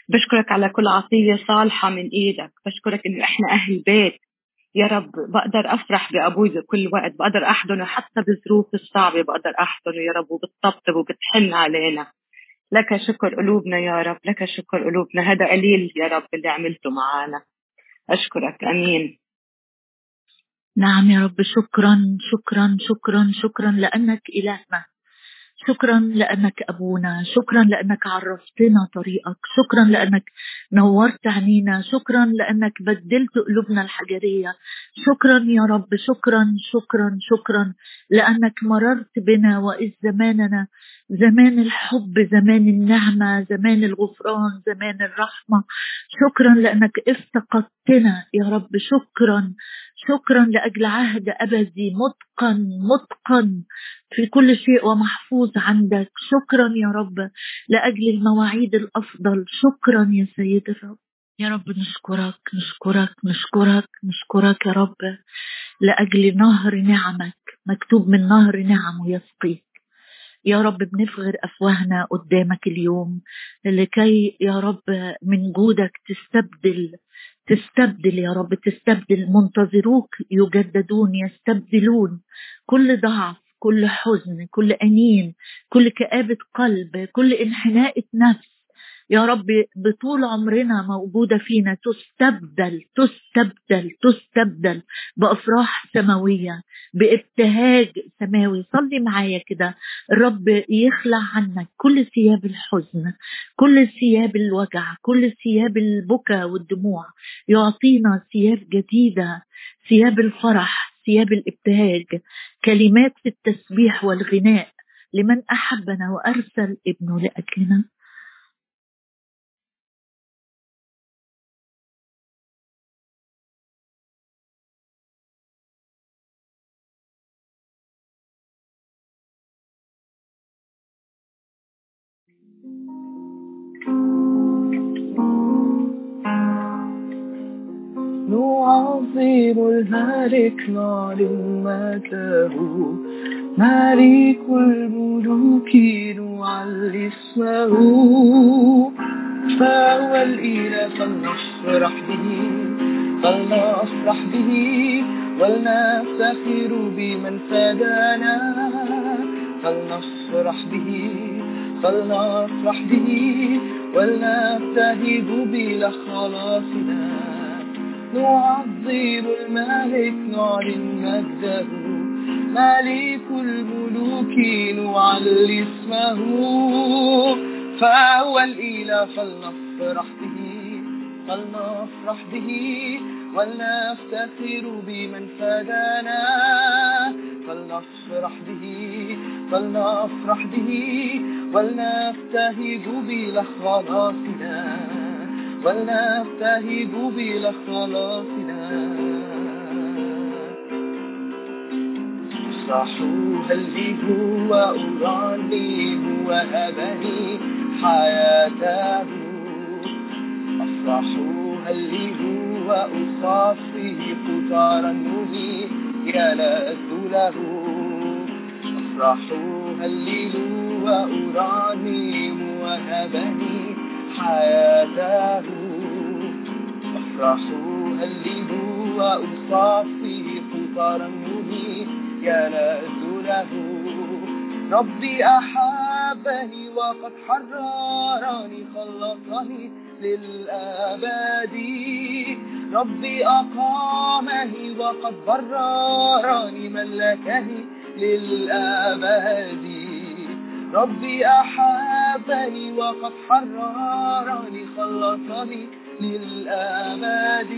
بشكرك على كل عطية صالحة من إيدك. بشكرك إنه إحنا أهل بيت. يا رب بقدر أفرح بأبوي بكل وقت. بقدر أحضنه حتى بالظروف الصعبة بقدر أحضنه يا رب. وبتطبطب وبتحن علينا. لك شكر قلوبنا يا رب. لك شكر قلوبنا. هذا قليل يا رب اللي عملته معنا أشكرك. أمين. نعم يا رب. شكرا شكرا شكرا شكرا. لأنك إلهنا. شكرا لأنك أبونا شكرا لأنك عرفتنا طريقك شكرا لأنك نورت عينينا شكرا لأنك بدلت قلوبنا الحجرية. شكرا يا رب شكرا شكرا شكرا لأنك مررت بنا وإذ زماننا زمان الحب زمان النعمة زمان الغفران زمان الرحمة. شكرا لأنك افتقدتنا يا رب شكرا شكرا لأجل عهد أبدي متقن متقن في كل شيء ومحفوظ عندك. شكرا يا رب لأجل المواعيد الأفضل. شكرا يا سيد الرب. يا رب نشكرك نشكرك نشكرك نشكرك يا رب لأجل نهر نعمك. مكتوب من نهر نعمه يسقيك. يا رب بنفغر أفواهنا قدامك اليوم لكي يا رب من جودك تستبدل تستبدل يا رب تستبدل. منتظروك يجددون يستبدلون. كل ضعف كل حزن كل أنين كل كآبة قلب كل انحناء نفس يا رب بطول عمرنا موجودة فينا تستبدل تستبدل تستبدل بأفراح سماوية بابتهاج سماوي. صلي معايا كده. الرب يخلع عنك كل ثياب الحزن كل ثياب الوجع كل ثياب البكا والدموع. يعطينا ثياب جديدة ثياب الفرح ثياب الابتهاج. كلمات التسبيح والغناء لمن أحبنا وأرسل ابنه لأجلنا الملك نعلن مجده ملك الملوك نعلي اسمه فهو الإله فلنفرح به فلنفرح به ولنفتخر بمن فدانا. فلنفرح به فلنفرح به ولنبتهج بلا خلاصنا نعظم الملك نعلن مجده ملك الملوك نعلي اسمه فهو الإله فلنفرح به فلنفرح به ولنفتخر بمن فدانا. فلنفرح به فلنفرح به ولنفتهج بلخلاصنا ولنفتهج بلخلاصنا صحوا هل هو أراني هو أبني حياته. أفرحوا هل هو أصافي النبي يلذ له. أفرحوا هللوا وأرانم وهبني حياته. أفرحوا هللوا وأصافي قطار النبي يلذ له ربي أحبني وقد حررني خلصني للأبد. ربي أقامني وقد بررني ملكني للأبد. ربي أحبني وقد حررني خلصني للأبد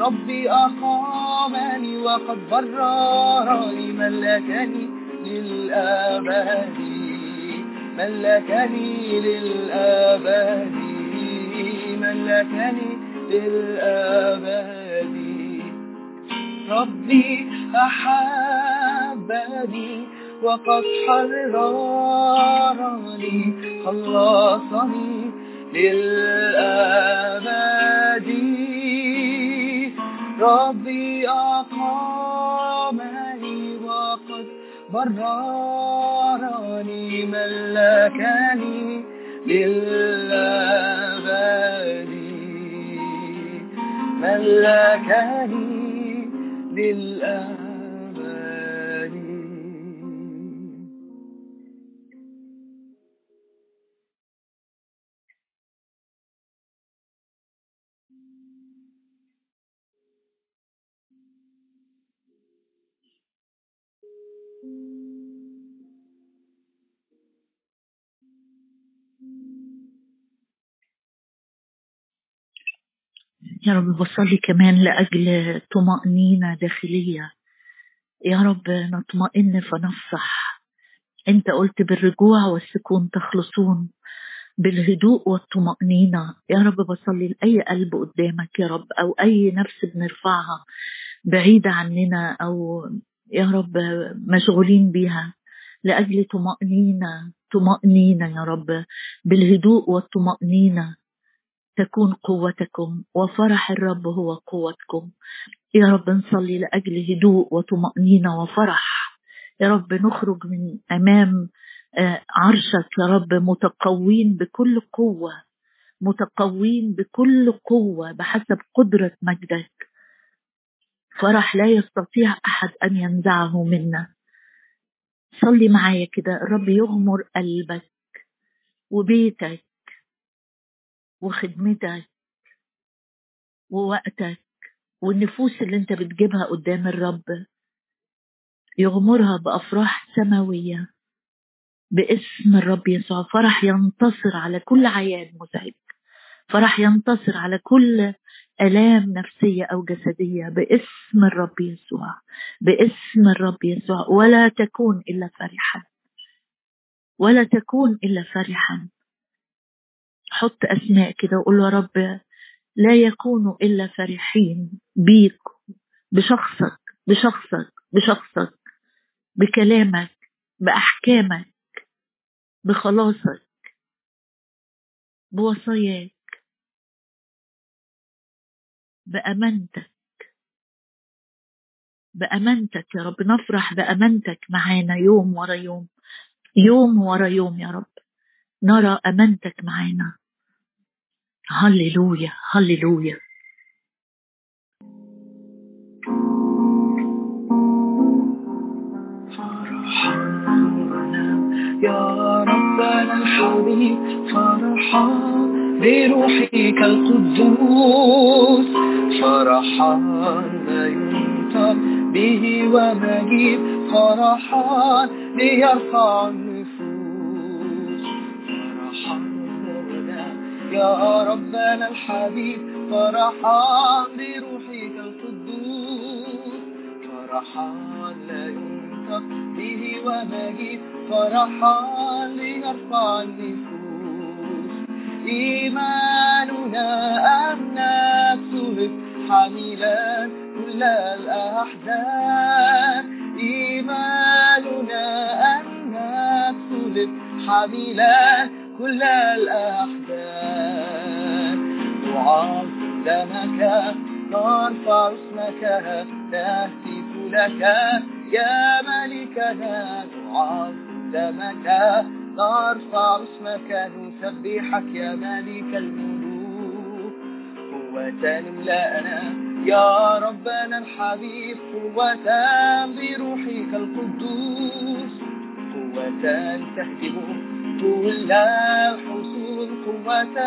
ربي أقامني وقد بررني ملكني للأبد ملكني للأبد ملكني للأبد ربي أحبني وقد حررني خلصني للأبد. ربي أقامني وقد بررني ملكني للأبد. ملكني للأبد. يا رب بصلي كمان لأجل طمأنينة داخلية. يا رب نطمئن فنفصح. أنت قلت بالرجوع والسكون تخلصون بالهدوء والطمأنينة. يا رب بصلي لأي قلب قدامك يا رب أو أي نفس بنرفعها بعيدة عننا أو يا رب مشغولين بيها. لأجل طمأنينة طمأنينة يا رب بالهدوء والطمأنينة. تكون قوتكم وفرح الرب هو قوتكم. يا رب نصلي لأجل هدوء وطمأنينة وفرح. يا رب نخرج من أمام عرشك يا رب متقوين بكل قوة متقوين بكل قوة بحسب قدرة مجدك. فرح لا يستطيع أحد أن ينزعه منا. صلي معايا كده الرب يغمر قلبك وبيتك وخدمتك ووقتك والنفوس اللي انت بتجيبها قدام الرب يغمرها بأفراح سماوية باسم الرب يسوع. فرح ينتصر على كل عيان مزعج. فرح ينتصر على كل آلام نفسية أو جسدية باسم الرب يسوع. باسم الرب يسوع. ولا تكون إلا فرحا. ولا تكون إلا فرحا. حط أسماء كده وقول يا رب لا يكونوا إلا فرحين بيك بشخصك بشخصك بشخصك بكلامك بأحكامك بخلاصك بوصاياك بأمانتك بأمانتك يا رب نفرح بأمانتك معانا يوم ورا يوم يوم ورا يوم يا رب. نرى أمانتك معانا هللويا هللويا. يا ربنا الحبيب. فرحان بروحك القدوس. فرحان لا ينطق به ومجيب. فرحان ليرفع يا ربنا الحبيب فرحان بروحك القدوس. فرحان لا ينطق به ومجيب فرحان ليرفع النفوس. إيماننا أنك سلك حميلا كل الأحزان. إيماننا أنك سلك حميلا كل الأحزان. نعظم دمك نرفع اسمك نهتف لك يا ملكنا نعظم دمك نرفع اسمك نسبحك يا ملك الملوك. قوة املأنا يا ربنا الحبيب. قوة بروحك القدوس. قوة تهدم كل الحصون. قوة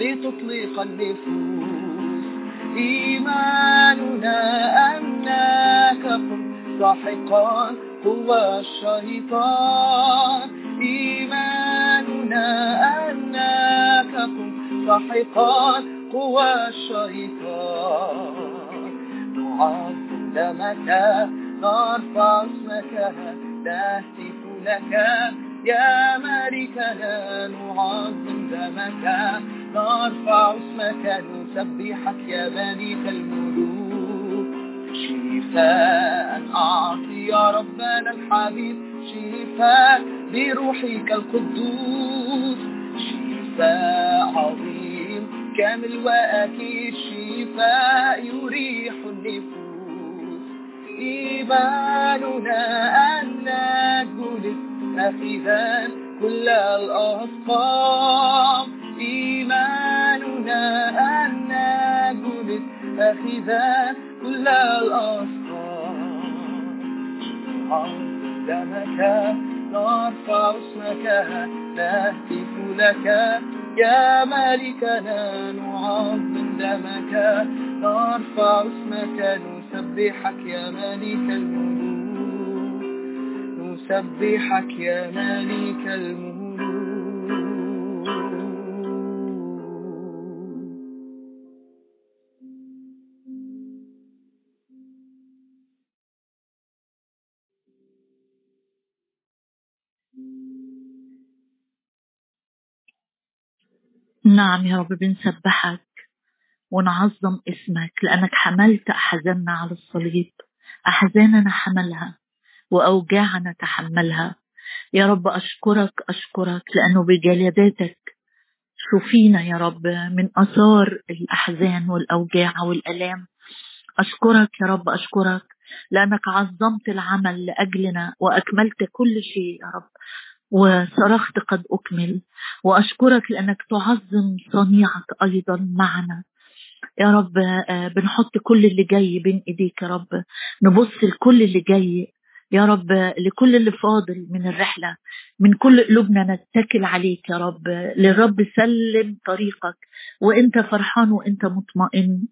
لتطلق النفوس. إيماننا أنك قم ساحقا قوى الشيطان إيماننا أنك قم ساحقا قوى الشيطان نعظم دمك نرفع اسمك نهتف لك. يا ملكنا نعظم دمك نرفع اسمك نسبحك يا ملك الملوك شفاء أعطي يا ربنا الحبيب شفاء بروحك القدوس. شفاء عظيم كامل وأكيد. شفاء يريح النفوس. إيماننا أن نجلس أخذا كل الأسقام إيماننا أن نجلس أخذا كل الأسقام عندمك نرفع اسمك نهتف لك. يا ملكنا نعظم دمك نرفع اسمك نسبحك يا ملك الملوك. نسبحك يا ملك الملوك. نعم يا رب بنسبحك ونعظم اسمك لأنك حملت أحزاننا على الصليب. أحزاننا حملها وأوجاعنا تحملها. يا رب أشكرك أشكرك لأنه بجلداتك شفينا يا رب من أثار الأحزان والأوجاع والألام. أشكرك يا رب أشكرك لأنك عظمت العمل لأجلنا وأكملت كل شيء يا رب. وصرخت قد أكمل. وأشكرك لأنك تعظم صنيعك أيضا معنا. يا رب آه، بنحط كل اللي جاي بين إيديك يا رب. نبص لكل اللي جاي يا رب لكل اللي فاضل من الرحلة. من كل قلوبنا نتكل عليك يا رب. للرب سلم طريقك. وإنت فرحان وإنت مطمئن.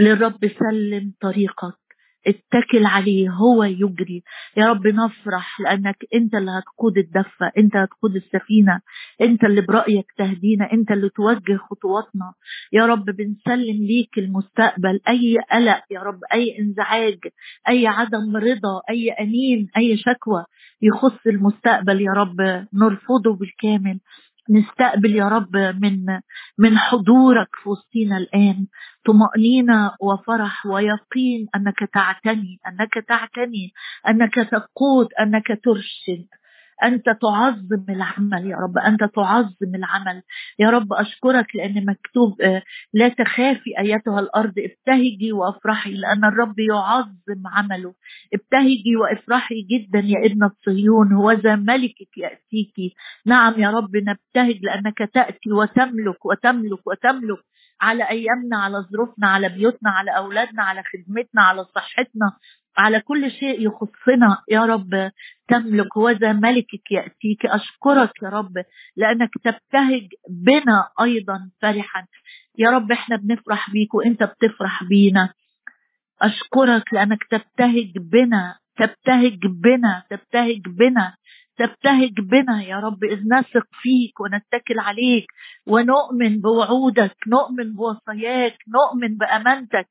للرب سلم طريقك. اتكل عليه هو يجري. يا رب نفرح لأنك أنت اللي هتقود الدفة أنت هتقود السفينة أنت اللي برأيك تهدينا أنت اللي توجه خطواتنا. يا رب بنسلم ليك المستقبل. أي قلق يا رب أي انزعاج أي عدم رضا أي أنين أي شكوى يخص المستقبل يا رب. نرفضه بالكامل. نستقبل يا رب من من حضورك في وسطينا الآن. طمأنينة وفرح ويقين أنك تعتني أنك تعتني أنك تقود أنك ترشد. أنت تعظم العمل يا رب أنت تعظم العمل. يا رب أشكرك لأن مكتوب آه، لا تخافي أيتها الأرض ابتهجي وأفرحي لأن الرب يعظم عمله. ابتهجي وإفرحي جدا يا ابنة صهيون هو ذا ملكك يأتيك. نعم يا رب نبتهج لأنك تأتي وتملك وتملك وتملك على أيامنا على ظروفنا على بيوتنا على أولادنا على خدمتنا على صحتنا. على كل شيء يخصنا يا رب. تملك وذا ملكك يأتيك. أشكرك يا رب لأنك تبتهج بنا أيضا فرحا. يا رب إحنا بنفرح بيك وإنت بتفرح بينا. أشكرك لأنك تبتهج بنا تبتهج بنا تبتهج بنا تبتهج بنا يا رب. إذ نثق فيك ونتكل عليك ونؤمن بوعودك نؤمن بوصاياك نؤمن بأمانتك.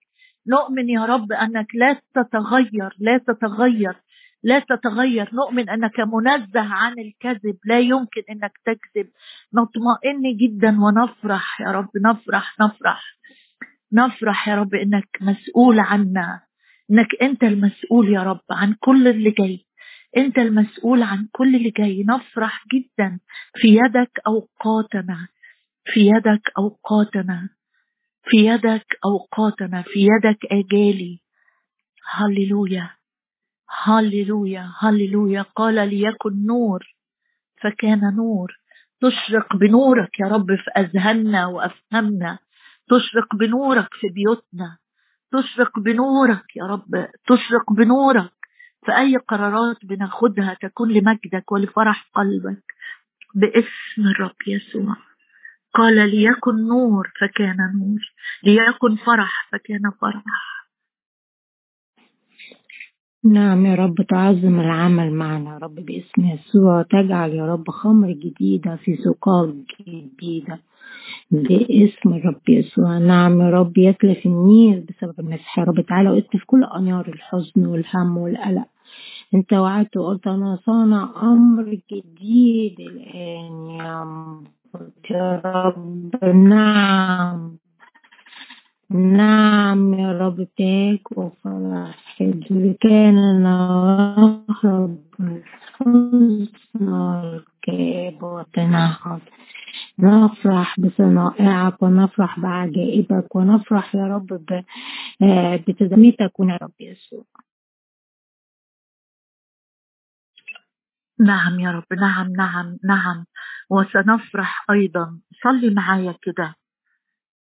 نؤمن يا رب أنك لا تتغير لا تتغير لا تتغير. نؤمن أنك منزه عن الكذب لا يمكن أنك تكذب. نطمئن جدا ونفرح يا رب. نفرح نفرح. نفرح يا رب أنك مسؤول عنا. أنك أنت المسؤول يا رب عن كل اللي جاي. أنت المسؤول عن كل اللي جاي. نفرح جدا في يدك أوقاتنا. في يدك أوقاتنا. في يدك أوقاتنا في يدك آجالي. هللويا هللويا هللويا. قال ليكن نور فكان نور. تشرق بنورك يا رب في أذهاننا وأفهامنا. تشرق بنورك في بيوتنا. تشرق بنورك يا رب تشرق بنورك. في أي قرارات بناخدها تكون لمجدك ولفرح قلبك. باسم الرب يسوع. قال ليكن نور فكان نور ليكن فرح فكان فرح. نعم يا رب تعظم العمل معنا يا رب باسم يسوع. تجعل يا رب خمر جديدة في سقاق جديدة باسم الرب يسوع. نعم يا رب يتلف النيل بسبب المسيح يا رب تعالى واتلف كل أنيار الحزن والهم والقلق. انت وعدت وقلت أنا صانع أمر جديد الآن يا يا رب نعم. نعم يا رب بتاعك وفرح اللي كان والكآبة والتنهد نفرح بصنائعك ونفرح بعجائبك ونفرح يا رب آه، بتدميتك يا رب يسوع. نعم يا رب نعم نعم نعم. وسنفرح أيضا. صلي معايا كده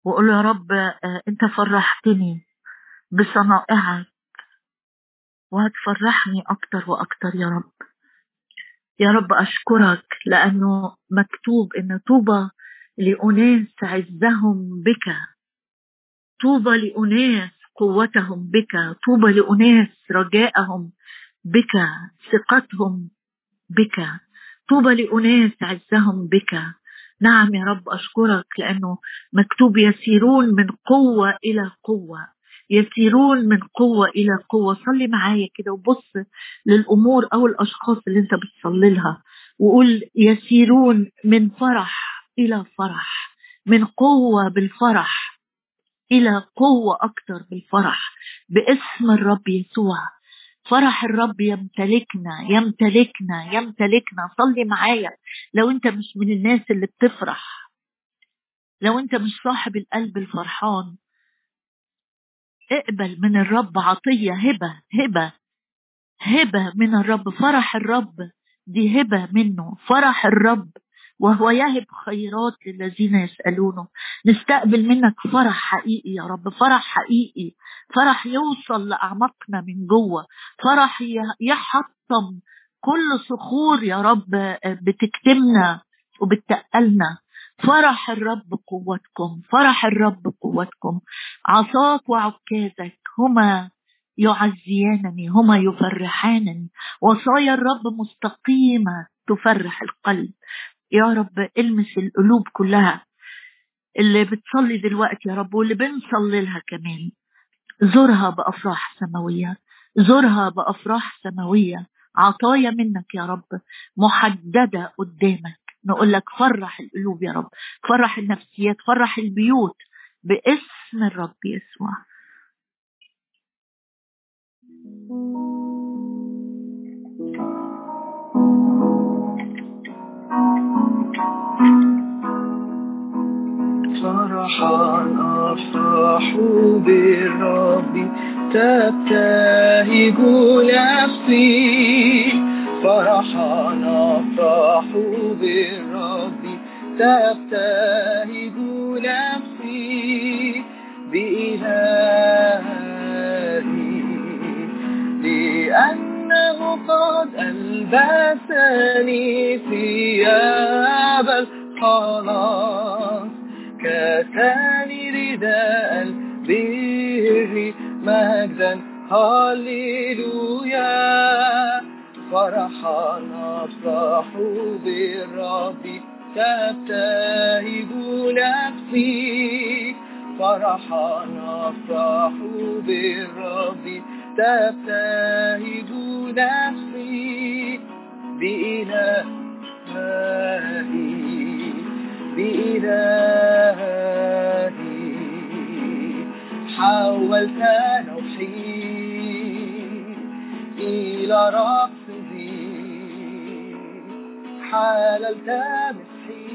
وقول يا رب آه، أنت فرحتني بصنائعك وهتفرحني أكتر وأكتر يا رب. يا رب أشكرك لأنه مكتوب إن طوبى لأناس عزهم بك. طوبى لأناس قوتهم بك. طوبى لأناس رجاءهم بك. ثقتهم بك. طوبى لأناس عزهم بك. نعم يا رب أشكرك لأنه مكتوب يسيرون من قوة إلى قوة يسيرون من قوة إلى قوة. صلي معايا كده وبص للأمور أو الأشخاص اللي أنت بتصلي لها وقول يسيرون من فرح إلى فرح من قوة بالفرح إلى قوة أكتر بالفرح باسم الرب يسوع. فرح الرب يمتلكنا يمتلكنا يمتلكنا. صلي معايا. لو انت مش من الناس اللي بتفرح لو انت مش صاحب القلب الفرحان اقبل من الرب عطية هبة هبة هبة من الرب. فرح الرب دي هبة منه. فرح الرب. وهو يهب خيرات للذين يسألونه. نستقبل منك فرح حقيقي يا رب فرح حقيقي. فرح يوصل لأعماقنا من جوه. فرح يحطم كل صخور يا رب بتكتمنا وبتقلنا. فرح الرب قوتكم فرح الرب قوتكم. عصاك وعكازك هما يعزيانني هما يفرحانني. وصايا الرب مستقيمة تفرح القلب. يا رب المس القلوب كلها اللي بتصلي دلوقتي يا رب واللي بنصلي لها كمان. زورها بأفراح سماوية زورها بأفراح سماوية. عطايا منك يا رب محددة قدامك. نقول لك فرح القلوب يا رب فرح النفسيات فرح البيوت باسم الرب يسوع. فرحا أفرح بالرب تبتهج نفسي فرحا أفرح بالرب تبتهج نفسي بإلهي لأنه قد ألبسني ثياب الخلاص كساني رداء البر مجدا. هللويا فرحا أفرح بالرب. تبتهج نفسي. فرحا أفرح بالرب. تبتهج نفسي. بإلهي بإلهي. حولت نوحي إلى رقص ذي حللت مسحي.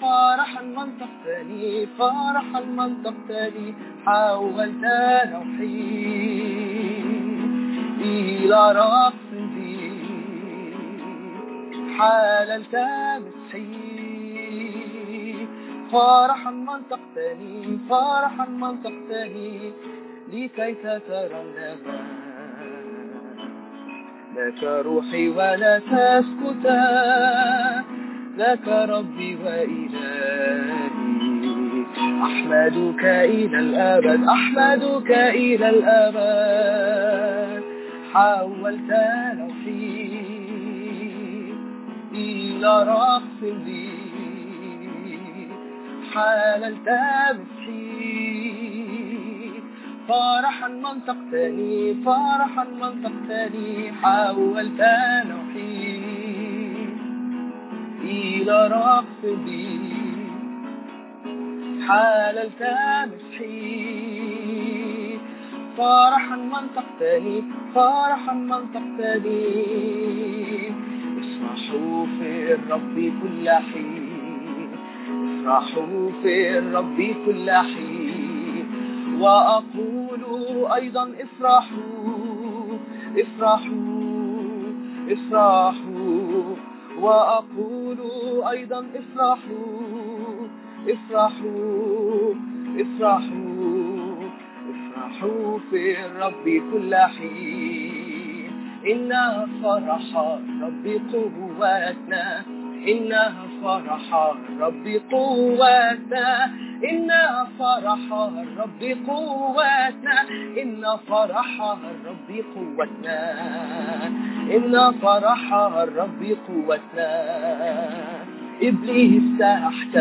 فرحا منطقتني فرحا منطقتني حولت نوحي إلى رقص ذي حللت مسحي. فرحا منطقتني فرحا منطقتني لكي تترنم لك روحي ولا تسكت. لك ربي وإلهي. أحمدك إلى الأبد أحمدك إلى الأبد. حولت نوحي إلى لي. حللت مسحي فرحا منطقتني فرحا منطقتني حولت نوحي إلى رقصي حللت مسحي فرحا منطقتني فرحا منطقتني افرحوا في الرب كل حين افرحوا في الرب كل حين. وأقول أيضا افرحوا افرحوا افرحوا وأقول أيضا افرحوا افرحوا افرحوا افرحوا في الرب كل حين. إن فرح الرب قوتنا إن فرح الرب قوتنا إن فرح الرب قوتنا إن فرح الرب قوتنا إن فرح الرب قوتنا. إبليس تحت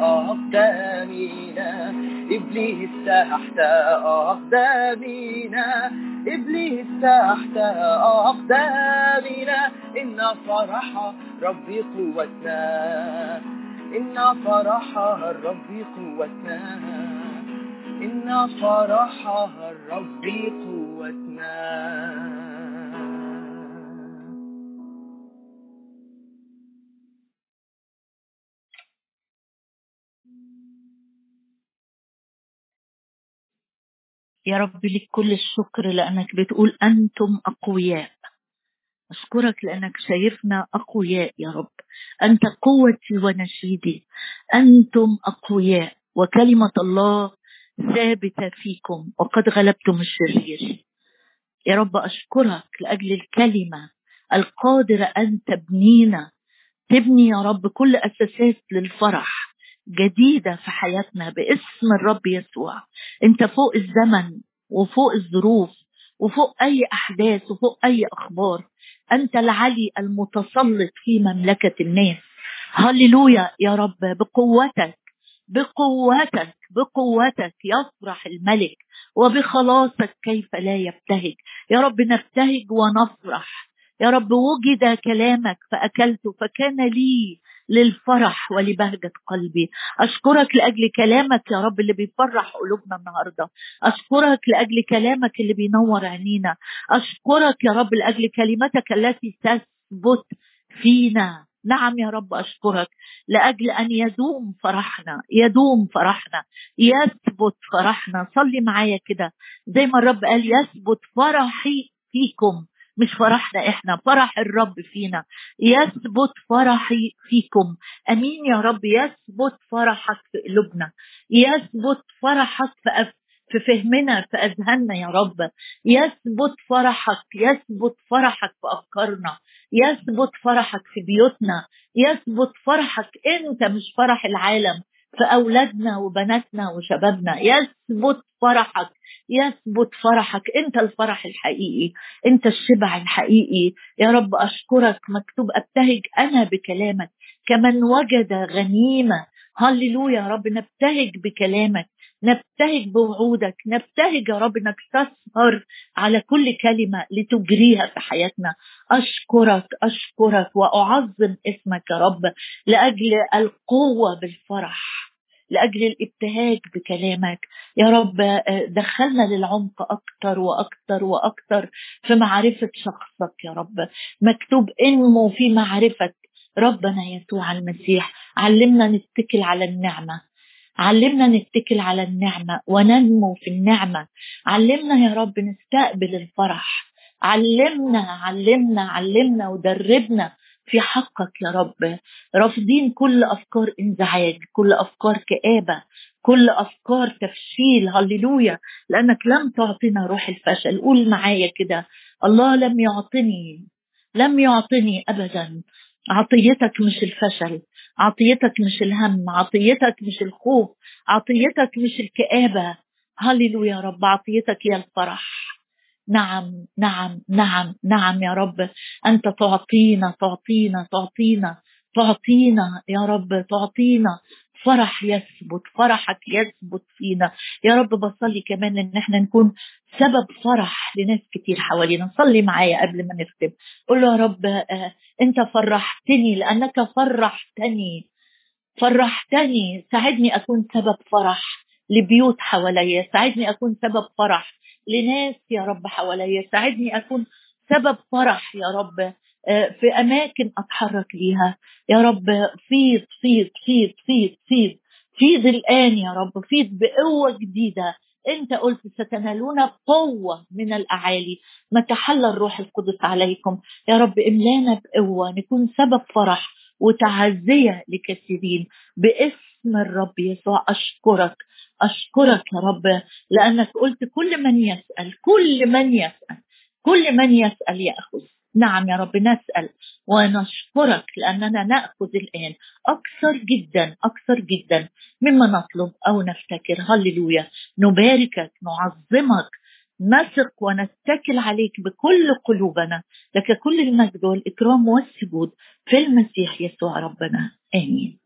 أقدامنا إبليس تحت أقدامنا إبليس تحت أقدامنا إن فرح ربي قوتنا إن فرح الرب قوتنا إن فرح الرب قوتنا. يا رب لك كل الشكر لأنك بتقول أنتم أقوياء. أشكرك لأنك شايفنا أقوياء يا رب. أنت قوتي ونشيدي. أنتم أقوياء. وكلمة الله ثابتة فيكم. وقد غلبتم الشرير. يا رب أشكرك لأجل الكلمة القادرة أن تبنينا. تبني يا رب كل أساسات للفرح. جديدة في حياتنا باسم الرب يسوع. انت فوق الزمن وفوق الظروف وفوق أي أحداث وفوق أي أخبار. أنت العلي المتسلط في مملكة الناس. هللويا يا رب بقوتك بقوتك بقوتك يفرح الملك وبخلاصك كيف لا يبتهج. يا رب نبتهج ونفرح. يا رب وجد كلامك فأكلته فكان لي للفرح ولبهجة قلبي. أشكرك لأجل كلامك يا رب اللي بيفرح قلوبنا النهاردة. أشكرك لأجل كلامك اللي بينور عينينا. أشكرك يا رب لأجل كلمتك التي تثبت فينا. نعم يا رب أشكرك. لأجل أن يدوم فرحنا يدوم فرحنا يثبت فرحنا. صلي معايا كده. زي ما الرب قال يثبت فرحي فيكم. مش فرحنا إحنا فرح الرب فينا. يثبت فرحي فيكم. آمين يا رب. يثبت فرحك في قلوبنا. يثبت فرحك في في فهمنا في أذهاننا يا رب. يثبت فرحك يثبت فرحك في أفكارنا. يثبت فرحك في بيوتنا. يثبت فرحك. أنت مش فرح العالم. في اولادنا وبناتنا وشبابنا يثبت فرحك يثبت فرحك. أنت الفرح الحقيقي أنت الشبع الحقيقي. يا رب أشكرك مكتوب أبتهج أنا بكلامك. كمن وجد غنيمة هللويا يا رب نبتهج بكلامك نبتهج بوعودك نبتهج يا رب إنك تسهر على كل كلمة لتجريها في حياتنا. أشكرك أشكرك وأعظم اسمك يا رب لأجل القوة بالفرح. لأجل الابتهاج بكلامك. يا رب دخلنا للعمق أكتر وأكتر وأكتر في معرفة شخصك يا رب. مكتوب انمو في معرفة ربنا يسوع المسيح. علمنا نتكل على النعمة. علمنا نتكل على النعمة وننمو في النعمة. علمنا يا رب نستقبل الفرح. علمنا علمنا علمنا ودربنا في حقك يا رب. رافضين كل أفكار انزعاج كل أفكار كآبة كل أفكار تفشيل. هللويا. لأنك لم تعطينا روح الفشل. قول معايا كده. الله لم يعطني لم يعطني ابدا. عطيتك مش الفشل عطيتك مش الهم عطيتك مش الخوف عطيتك مش الكآبة. هللويا يا رب. عطيتك هي الفرح. نعم نعم نعم نعم يا رب. أنت تعطينا تعطينا تعطينا تعطينا يا رب تعطينا. فرح يثبت فرحك يثبت فينا. يا رب بصلي كمان إن إحنا نكون سبب فرح لناس كتير حوالينا. صلي معايا قبل ما نختم. قول له يا رب آه، أنت فرحتني لأنك فرحتني. فرحتني. ساعدني أكون سبب فرح لبيوت حواليا. ساعدني أكون سبب فرح لناس يا رب حواليا. ساعدني أكون سبب فرح يا رب آه، في أماكن أتحرك ليها. يا رب فيض فيض فيض فيض فيض. فيض الآن يا رب فيض بقوة جديدة. أنت قلت ستنالون قوة من الأعالي. متى حل الروح القدس عليكم. يا رب إملانا بقوة نكون سبب فرح وتعزية لكثيرين. باسم الرب يسوع أشكرك. أشكرك يا رب لأنك قلت كل من يسأل كل من يسأل كل من يسأل يأخذ. نعم يا رب نسأل ونشكرك لأننا نأخذ الآن أكثر جدا أكثر جدا مما نطلب أو نفتكر. هللويا. نباركك نعظمك نثق ونتكل عليك بكل قلوبنا. لك كل المجد والإكرام والسجود في المسيح يسوع ربنا. آمين.